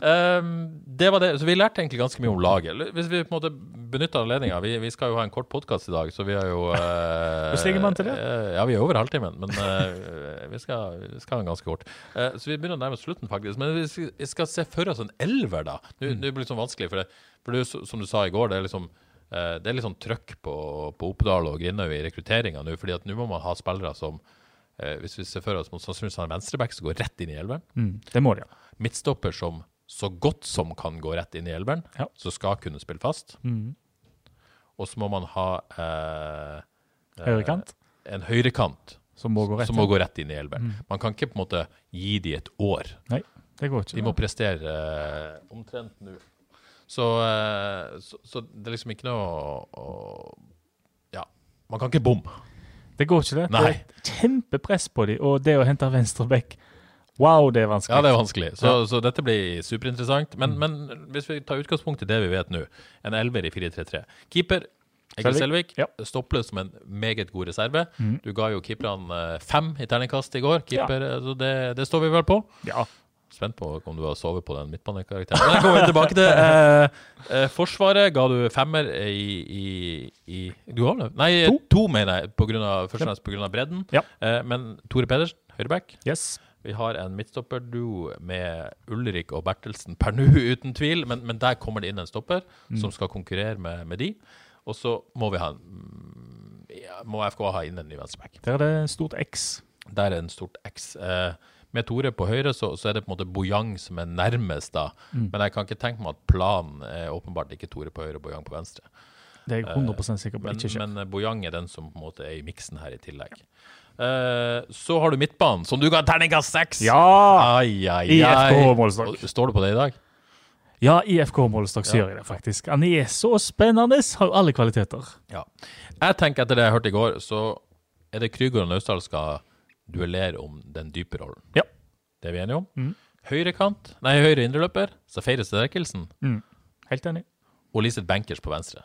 [SPEAKER 1] Um, det var det. Så vi lærte egentlig ganske mye om laget. Hvis vi på en måte benytter anledninga vi, vi skal jo ha en kort podkast i dag, så vi har jo uh,
[SPEAKER 2] Hvordan ligger man til det?
[SPEAKER 1] ja, vi er over halvtimen, men uh, vi, skal, skal ha den ganske kort. Eh, så vi begynner å nærme slutten, faktisk. Men vi skal, se for oss en elver, da. Nå
[SPEAKER 2] Mm.
[SPEAKER 1] blir det litt sånn vanskelig, for det, for det som du sa i går, det er liksom eh, det er litt sånn trøkk på, på Oppdal og Grindhaug i rekrutteringa nå, fordi at nå må man ha spillere som eh, Hvis vi ser for oss mot sannsynligvis har en venstreback som går rett inn i elveren
[SPEAKER 2] Mm, det må de ha.
[SPEAKER 1] midtstopper som så godt som kan gå rett inn i elveren,
[SPEAKER 2] Ja.
[SPEAKER 1] som skal kunne spille fast.
[SPEAKER 2] Mm.
[SPEAKER 1] Og så må man ha eh, eh,
[SPEAKER 2] Høyrekant,
[SPEAKER 1] en høyrekant
[SPEAKER 2] som må gå rett
[SPEAKER 1] må gå rett inn i elveren.
[SPEAKER 2] Mm.
[SPEAKER 1] Man kan ikke på en måte gi de et år.
[SPEAKER 2] Nei. Det går ikke.
[SPEAKER 1] De må prestere eh, omtrent nå. Så, eh, så, så det er liksom ikke noe å, å Ja, man kan ikke bomme.
[SPEAKER 2] Det går ikke, det.
[SPEAKER 1] Nei.
[SPEAKER 2] Det er kjempepress på dem, og det å hente venstre back Wow, det er vanskelig.
[SPEAKER 1] Ja, det er vanskelig. Så, så dette blir superinteressant. Men, men hvis vi tar utgangspunkt i det vi vet nå, en elver i 4-3-3 Keeper Egil
[SPEAKER 2] Selvik. Ja.
[SPEAKER 1] stopper som en meget god reserve. Du ga jo keeperne eh, fem i terningkast i går. Keeper, så det, det står vi vel på.
[SPEAKER 2] Ja.
[SPEAKER 1] Spent på om du har sovet på den midtbanekarakteren. Men jeg kommer vi tilbake til. Eh, eh, forsvaret ga du femmer i, i, i Du har det? Nei, to,
[SPEAKER 2] To.
[SPEAKER 1] mener jeg, på grunn av, først og fremst pga. bredden.
[SPEAKER 2] Ja.
[SPEAKER 1] Eh, men Tore Pedersen, høyreback.
[SPEAKER 2] Yes.
[SPEAKER 1] Vi har en midtstopperduo med Ulrik og Bertelsen per nå, uten tvil. Men, men der kommer det inn en stopper som skal konkurrere med, med de. Og så må vi ha en mm, ja, må FK ha inn en ny venstreback.
[SPEAKER 2] Der er det stort X.
[SPEAKER 1] Der er det en stort X. Eh, med Tore på høyre så, så er det på en måte Bojang som er nærmest, da. Men jeg kan ikke tenke meg at planen er åpenbart ikke Tore på høyre og Bojang på venstre.
[SPEAKER 2] Det er jeg 100 sikker på
[SPEAKER 1] Men,
[SPEAKER 2] ikke skjer.
[SPEAKER 1] men eh, Bojang er den som på en måte er i miksen her i tillegg. Uh, så har du midtbanen, som du ga terningkast seks!
[SPEAKER 2] Ja!
[SPEAKER 1] Ai, ai,
[SPEAKER 2] I
[SPEAKER 1] ai.
[SPEAKER 2] FK Målestokk.
[SPEAKER 1] Står du på det i dag?
[SPEAKER 2] Ja, i FK Målestokk så
[SPEAKER 1] Ja.
[SPEAKER 2] gjør jeg det faktisk. Han er så spennende, har alle kvaliteter.
[SPEAKER 1] Ja. Jeg tenker etter det jeg hørte i går, så er det Krüger og Naustdal skal duellere om den dype rollen.
[SPEAKER 2] Ja.
[SPEAKER 1] Det er vi enige om.
[SPEAKER 2] Mm.
[SPEAKER 1] Høyrekant, nei, høyre indreløper, Safaris Sterkelsen
[SPEAKER 2] Helt enig.
[SPEAKER 1] og Liseth Bankers på venstre.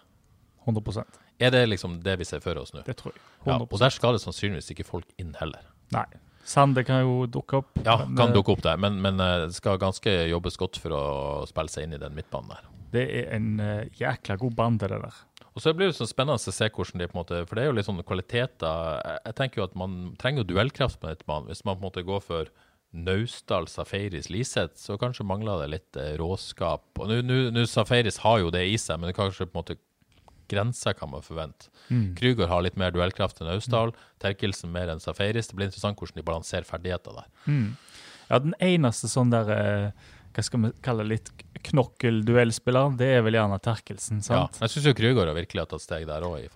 [SPEAKER 2] 100%
[SPEAKER 1] Er det liksom det vi ser for oss nå?
[SPEAKER 2] Det tror jeg.
[SPEAKER 1] Ja,
[SPEAKER 2] 100
[SPEAKER 1] og der skal det sannsynligvis ikke folk inn heller.
[SPEAKER 2] Nei. Sande kan jo dukke opp.
[SPEAKER 1] Ja,
[SPEAKER 2] men,
[SPEAKER 1] kan
[SPEAKER 2] eh,
[SPEAKER 1] dukke opp der, men, men eh, det skal ganske jobbes godt for å spille seg inn i den midtbanen der.
[SPEAKER 2] Det er en uh, jækla god bande, det der.
[SPEAKER 1] Og så blir det sånn spennende å se hvordan de på en måte For det er jo litt sånne kvaliteter Jeg, tenker jo at man trenger duellkraft på midtbanen. Hvis man på en måte går for Naustdal, Safaris, Liseth, så kanskje mangler det litt eh, råskap. Og nå- Safaris har jo det i seg, men det kanskje på en måte grenser kan man forvente. Krüger har litt mer duellkraft enn Naustdal. Terkelsen mer enn Safaris. Det blir interessant hvordan de balanserer ferdigheter der.
[SPEAKER 2] Ja, den eneste sånn der eh, Hva skal vi kalle litt knokkelduellspiller, det er vel gjerne Terkelsen,
[SPEAKER 1] Ja,
[SPEAKER 2] sant?
[SPEAKER 1] jeg syns Krüger har virkelig tatt steg der òg,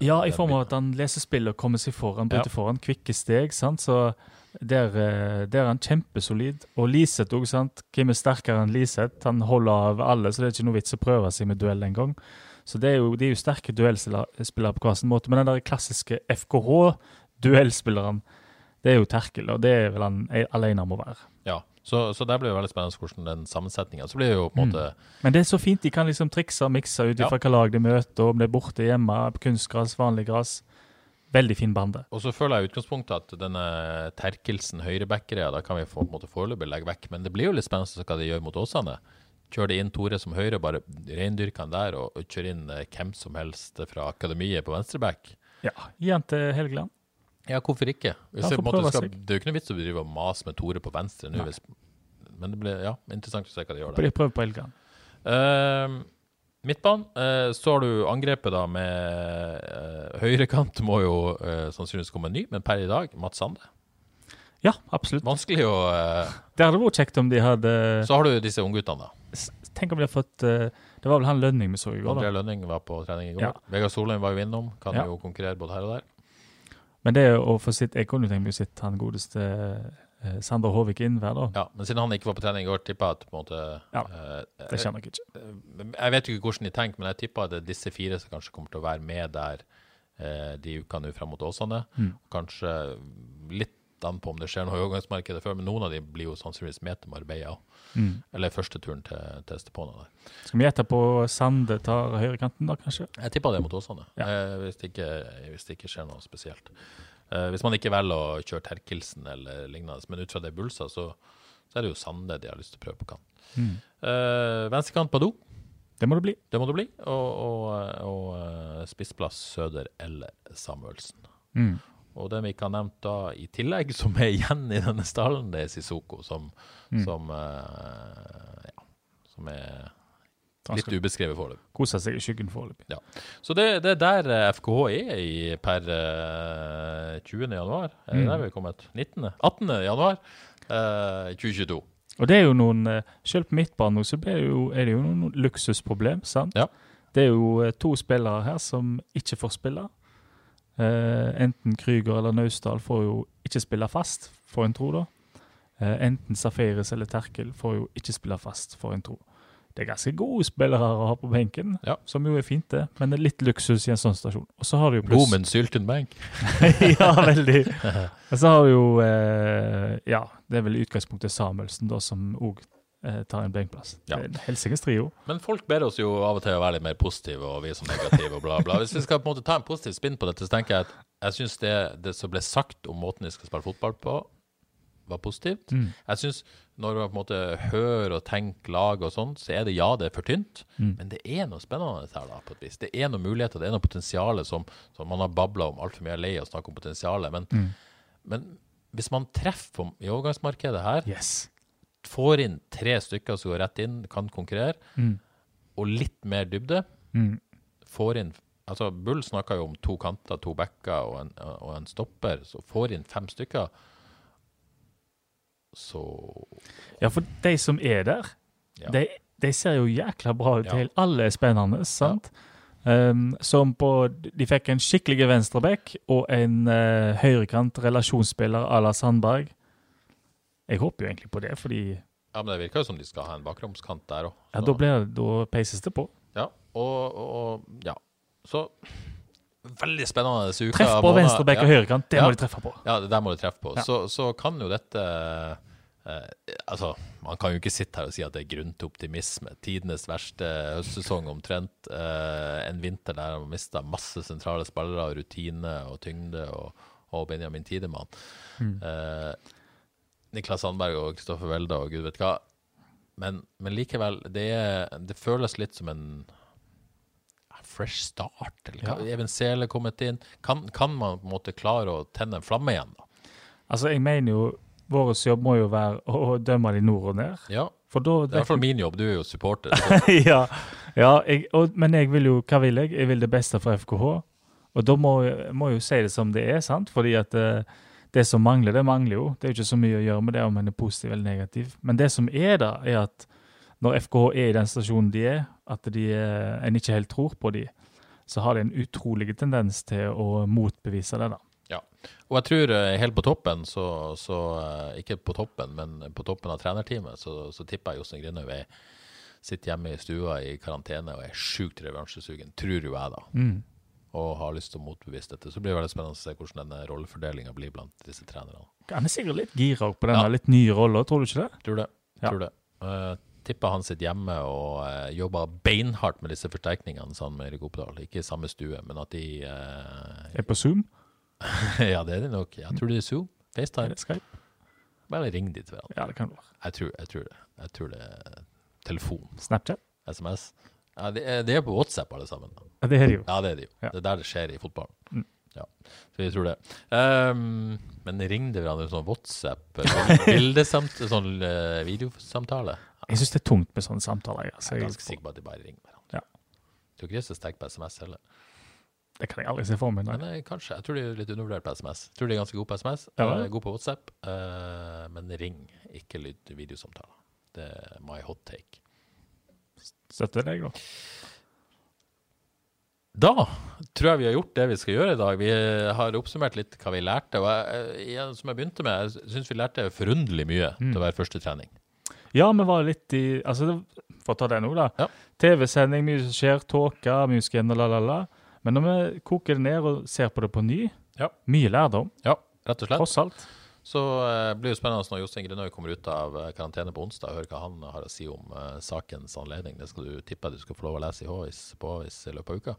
[SPEAKER 2] Ja, i form av at han leser spill og kommer seg foran,
[SPEAKER 1] Ja.
[SPEAKER 2] bryter foran, kvikke steg, sant? Så der, eh, der er han kjempesolid. Og Liseth òg, sant? Hvem er sterkere enn Liseth? Han holder av alle, så det er ikke noe vits å prøve seg med duell engang. Så det er jo, de er jo sterke duellspillere på hver sin måte. Men den der klassiske FKH-duellspilleren, det er jo Terkel, og det er vel han alene alene må være.
[SPEAKER 1] Ja, så, så der blir det veldig spennende hvordan den sammensetningen Så blir det jo på en måte
[SPEAKER 2] Men det er så fint, de kan liksom trikse og mikse ut
[SPEAKER 1] Ja.
[SPEAKER 2] ifra hva lag de møter, om det er borte, hjemme, på kunstgras, vanlig gras. Veldig fin bande.
[SPEAKER 1] Og så føler jeg i utgangspunktet at denne Terkelsen høyrebackere, da kan vi få, på en måte foreløpig legge vekk. Men det blir jo litt spennende hva de gjør mot Åsane. Kjører de inn Tore som høyre, bare reindyrker han der, og, og kjører inn eh, hvem som helst fra akademiet på venstreback.
[SPEAKER 2] Ja, Gi han til Helgeland.
[SPEAKER 1] Ja, hvorfor ikke? Hvis jeg, måte skal, det er jo ikke noe vits å drive og mase med Tore på venstre nå. Hvis, men det blir ja, interessant å se hva de gjør der.
[SPEAKER 2] Prøv på Helgeland.
[SPEAKER 1] Uh, Midtbanen. Uh, så har du angrepet da med uh, høyrekant, må jo uh, sannsynligvis komme en ny, men per i dag Mats Sande.
[SPEAKER 2] Ja, absolutt.
[SPEAKER 1] Vanskelig å
[SPEAKER 2] Det hadde vært kjekt om de hadde
[SPEAKER 1] Så har du disse ungguttene, da.
[SPEAKER 2] Tenk om de hadde fått Det var vel han Lønning vi så i går,
[SPEAKER 1] André. Lønning var på trening i går.
[SPEAKER 2] Ja.
[SPEAKER 1] Vegard Solheim var jo innom. Kan
[SPEAKER 2] Ja.
[SPEAKER 1] jo konkurrere både her og der.
[SPEAKER 2] Men det å få sitt Jeg kunne tenkt meg å sitte han godeste eh, Sander Håvik inn hver, dag.
[SPEAKER 1] Ja, Men siden han ikke var på trening i går, tipper jeg at på en måte
[SPEAKER 2] Ja,
[SPEAKER 1] eh,
[SPEAKER 2] Det kjenner jeg ikke.
[SPEAKER 1] Jeg vet jo ikke hvordan de tenker, men jeg tipper at det er disse fire som kanskje kommer til å være med der eh, de ukene frem mot Åsane.
[SPEAKER 2] Mm.
[SPEAKER 1] Kanskje litt an på om det skjer noe i overgangsmarkedet før, men noen av de blir jo sannsynligvis med til Marbella òg.
[SPEAKER 2] Mm.
[SPEAKER 1] Eller første turen til, til Estepona der.
[SPEAKER 2] Skal vi gjette på Sande tar høyrekanten, da, kanskje?
[SPEAKER 1] Jeg tipper det mot Åsane,
[SPEAKER 2] Ja.
[SPEAKER 1] eh, hvis, det ikke, hvis det ikke skjer noe spesielt. Eh, hvis man ikke velger å kjøre Terkelsen eller lignende, men ut fra det Bulsa, så, så er det jo Sande de har lyst til å prøve på kant.
[SPEAKER 2] Mm.
[SPEAKER 1] Eh, venstrekant Badou,
[SPEAKER 2] Det må det bli.
[SPEAKER 1] det må det bli. Og, og, og eh, spissplass Søder eller Samuelsen.
[SPEAKER 2] Mm.
[SPEAKER 1] Og den vi ikke har nevnt da i tillegg, som er igjen i denne stallen, det er Sissoko, som,
[SPEAKER 2] Mm.
[SPEAKER 1] som, uh, ja, som er litt ubeskrevet foreløpig.
[SPEAKER 2] Koser seg i skyggen foreløpig.
[SPEAKER 1] Så det, det er der eh, FKH er i per uh, 20. januar. Er det
[SPEAKER 2] Mm.
[SPEAKER 1] der vi er kommet? 19. 18. januar uh, 2022.
[SPEAKER 2] Og det er jo noen eh, Selv på midtbanen så blir det jo, er det jo noen luksusproblem, sant?
[SPEAKER 1] Ja.
[SPEAKER 2] Det er jo eh, to spillere her som ikke får spille. Eh, enten Krüger eller Naustdal får jo ikke spille fast, får en tro, da. Eh, enten Safaris eller Terkel får jo ikke spille fast, for en tro. Det er ganske gode spillere å ha på benken,
[SPEAKER 1] Ja.
[SPEAKER 2] som jo er fint, det. Men det er litt luksus i en sånn stasjon. Og så har du jo pluss
[SPEAKER 1] God, men benk.
[SPEAKER 2] ja, veldig. Og så har du jo eh, Ja, det er vel i utgangspunktet Samuelsen da som òg tar en benkplass.
[SPEAKER 1] Ja.
[SPEAKER 2] Helsikes trio.
[SPEAKER 1] Men folk ber oss jo av og til å være litt mer positive, og vi som negative og bla, bla. Hvis vi skal på en måte ta en positiv spinn på dette, så tenker jeg at jeg syns det, det som ble sagt om måten vi skal spille fotball på, var positivt.
[SPEAKER 2] Mm.
[SPEAKER 1] Jeg synes når man på en måte hører og tenker lag og sånn, så er det ja, det er for tynt,
[SPEAKER 2] Mm.
[SPEAKER 1] men det er noe spennende her, da, på et vis. Det er noen muligheter, det er noe potensial som, som man har babla om altfor mye, er lei av å snakke om potensialet. Men,
[SPEAKER 2] Mm.
[SPEAKER 1] men hvis man treffer i overgangsmarkedet her,
[SPEAKER 2] Yes.
[SPEAKER 1] Får inn tre stykker som går rett inn, kan konkurrere,
[SPEAKER 2] Mm.
[SPEAKER 1] og litt mer dybde,
[SPEAKER 2] Mm.
[SPEAKER 1] får inn Altså, Bull snakka jo om to kanter, to backer og en, og en stopper, så får inn fem stykker, så
[SPEAKER 2] Ja, for de som er der,
[SPEAKER 1] Ja.
[SPEAKER 2] de, de ser jo jækla bra ut.
[SPEAKER 1] Ja.
[SPEAKER 2] Alle er spennende, sant? Um, som på De fikk en skikkelig venstreback og en uh, høyrekant relasjonsspiller à la Sandberg. Jeg håper jo egentlig på det, fordi
[SPEAKER 1] Ja, men det virker jo som de skal ha en bakromskant der òg.
[SPEAKER 2] ja, da, ble, da peises det på.
[SPEAKER 1] Ja, og, og, ja. Så veldig spennende uke.
[SPEAKER 2] Treff på venstreback og
[SPEAKER 1] ja.
[SPEAKER 2] høyrekant, det
[SPEAKER 1] Ja.
[SPEAKER 2] må de treffe på.
[SPEAKER 1] Ja, det der må de treffe på.
[SPEAKER 2] Ja.
[SPEAKER 1] Så, så kan jo dette eh, Altså, man kan jo ikke sitte her og si at det er grunn til optimisme. Tidenes verste høstsesong omtrent. Eh, en vinter der man mista masse sentrale spillere, rutine og tyngde, og, og Benjamin Tidemann.
[SPEAKER 2] Mm.
[SPEAKER 1] Eh, Niklas Sandberg og Kristoffer Welde og gud vet hva. Men, men likevel, det, det føles litt som en fresh start. Eller, hva?
[SPEAKER 2] Ja.
[SPEAKER 1] Even Sele kommet inn. Kan, kan man på en måte klare å tenne en flamme igjen, da?
[SPEAKER 2] Altså, jeg mener jo Vår jobb må jo være å dømme de nord og ned.
[SPEAKER 1] Ja,
[SPEAKER 2] For da
[SPEAKER 1] det er i hvert fall min jobb. Du er jo supporter.
[SPEAKER 2] Ja, ja jeg, og, men jeg vil jo, hva vil jeg? Jeg vil det beste for FKH. Og da må må jeg jo si det som det er, sant? Fordi at eh, det som mangler, det mangler jo. Det er jo ikke så mye å gjøre med det om en er positiv eller negativ. Men det som er da, er at når FKH er i den stasjonen de er, at de, eh, en ikke helt tror på de, så har de en utrolig tendens til å motbevise det, da.
[SPEAKER 1] Ja, Og jeg tror eh, helt på toppen, så, så eh, Ikke på toppen, men på toppen av trenerteamet, så, så tipper jeg Jostein Grinhaug er- sitter hjemme i stua i karantene og er sjukt revansjesugen, tror jo jeg, da.
[SPEAKER 2] Mm.
[SPEAKER 1] Og har lyst til å motbevise dette. Så blir det veldig spennende å se hvordan denne rollefordelinga blir blant disse trenerne.
[SPEAKER 2] Han er sikkert litt gira på denne
[SPEAKER 1] Ja.
[SPEAKER 2] litt nye rolla, tror du ikke det?
[SPEAKER 1] Tror det.
[SPEAKER 2] Ja.
[SPEAKER 1] Tror det. Eh, tipper han sitter hjemme og uh, jobber beinhardt med disse forsterkningene sammen med Erik Oppdal. Ikke i samme stue, men at de eh,
[SPEAKER 2] Er på Zoom?
[SPEAKER 1] Ja, det er de nok. Jeg tror det er Zoom. FaceTime.
[SPEAKER 2] Skype?
[SPEAKER 1] Bare ring de til hverandre.
[SPEAKER 2] Ja, det kan det være.
[SPEAKER 1] Jeg tror, jeg tror det. Jeg tror det er telefon.
[SPEAKER 2] Snapchat?
[SPEAKER 1] SMS. Ja, det, er, det er på WhatsApp, alle sammen.
[SPEAKER 2] Ja, det er det jo.
[SPEAKER 1] Ja, det er det jo.
[SPEAKER 2] Ja.
[SPEAKER 1] Det er der det skjer i fotballen.
[SPEAKER 2] Mm.
[SPEAKER 1] Ja, så jeg tror det. Um, men ring det hverandre sånn WhatsApp, bildesamt, sånn uh, videosamtale?
[SPEAKER 2] Jeg syns det er tungt med sånne samtaler. Altså.
[SPEAKER 1] Jeg er ganske sikker på at de bare ringer hverandre.
[SPEAKER 2] Ja.
[SPEAKER 1] Tror ikke det er så sterkt på SMS heller.
[SPEAKER 2] det kan jeg aldri se for meg.
[SPEAKER 1] Nei.
[SPEAKER 2] Nei.
[SPEAKER 1] eh, kanskje. Jeg tror de er litt undervurdert på SMS. Jeg tror de er ganske gode på SMS,
[SPEAKER 2] Ja,
[SPEAKER 1] eh,
[SPEAKER 2] vel.
[SPEAKER 1] gode på WhatsApp. uh, men ring, ikke lyd videosamtaler. Det er my hot take.
[SPEAKER 2] Støtter deg, da.
[SPEAKER 1] Da tror jeg vi har gjort det vi skal gjøre i dag. Vi har oppsummert litt hva vi lærte. Og jeg, som jeg begynte med, jeg syns vi lærte forunderlig mye
[SPEAKER 2] Mm.
[SPEAKER 1] til være første trening.
[SPEAKER 2] Ja, vi var litt i altså, For å ta det nå, da.
[SPEAKER 1] Ja.
[SPEAKER 2] TV-sending, mye som skjer, tåke, mye og la, la, la. Men når vi koker det ned og ser på det på ny,
[SPEAKER 1] Ja.
[SPEAKER 2] mye lærdom,
[SPEAKER 1] Ja, rett og slett.
[SPEAKER 2] tross alt.
[SPEAKER 1] Så uh, blir det spennende når Jostein Grinøy kommer ut av eh, karantene på onsdag, og hører hva han har å si om uh, sakens anledning. Det skal du tippe du skal få lov å lese i Håvis på Håvis i løpet av uka.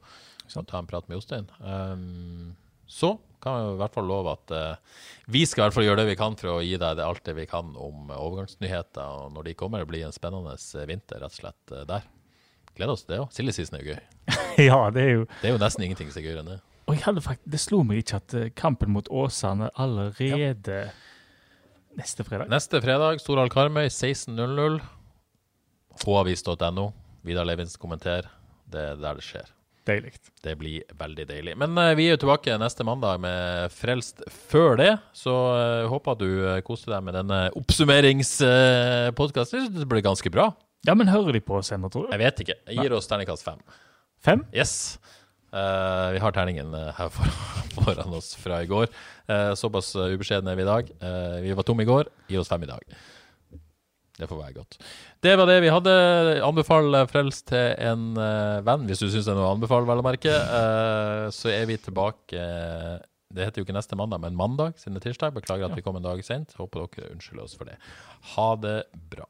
[SPEAKER 1] Så ta en prat med Jostein. Um, så kan vi i hvert fall love at uh, vi skal i hvert fall gjøre det vi kan for å gi deg det, alt det vi kan om overgangsnyheter. Og når de kommer, det blir en spennende vinter rett og slett der. Gleder oss til det òg. Silly er jo gøy.
[SPEAKER 2] ja, det er jo
[SPEAKER 1] Det er jo nesten ingenting som er gøyere enn det.
[SPEAKER 2] Og faktisk, det slo meg ikke at eh, kampen mot Åsane allerede neste fredag.
[SPEAKER 1] Neste fredag, Storhall Karmøy, 16.00. Havis.no. Vidar Levinsen kommenter. Det er der det skjer.
[SPEAKER 2] Deilig.
[SPEAKER 1] Det blir veldig deilig. Men uh, vi er jo tilbake neste mandag med Frelst før det, så uh, håper at du uh, koser deg med denne oppsummeringspodkasten. det ble ganske bra.
[SPEAKER 2] Ja, men hører de på oss ennå, tror du?
[SPEAKER 1] Jeg vet ikke. Jeg gir oss terningkast fem.
[SPEAKER 2] Fem?
[SPEAKER 1] Yes. Eh, vi har terningen eh, her for, foran oss fra i går. Uh, såpass ubeskjedne er vi i dag. Uh, vi var tomme i går. Gi oss fem i dag. Det får være godt. Det var det vi hadde. Anbefal Frels til en venn, hvis du syns det er noe å anbefale, vel å merke. Så er vi tilbake Det heter jo ikke neste mandag, men mandag siden det er tirsdag. Beklager at vi kom en dag sent. Håper dere unnskylder oss for det. Ha det bra.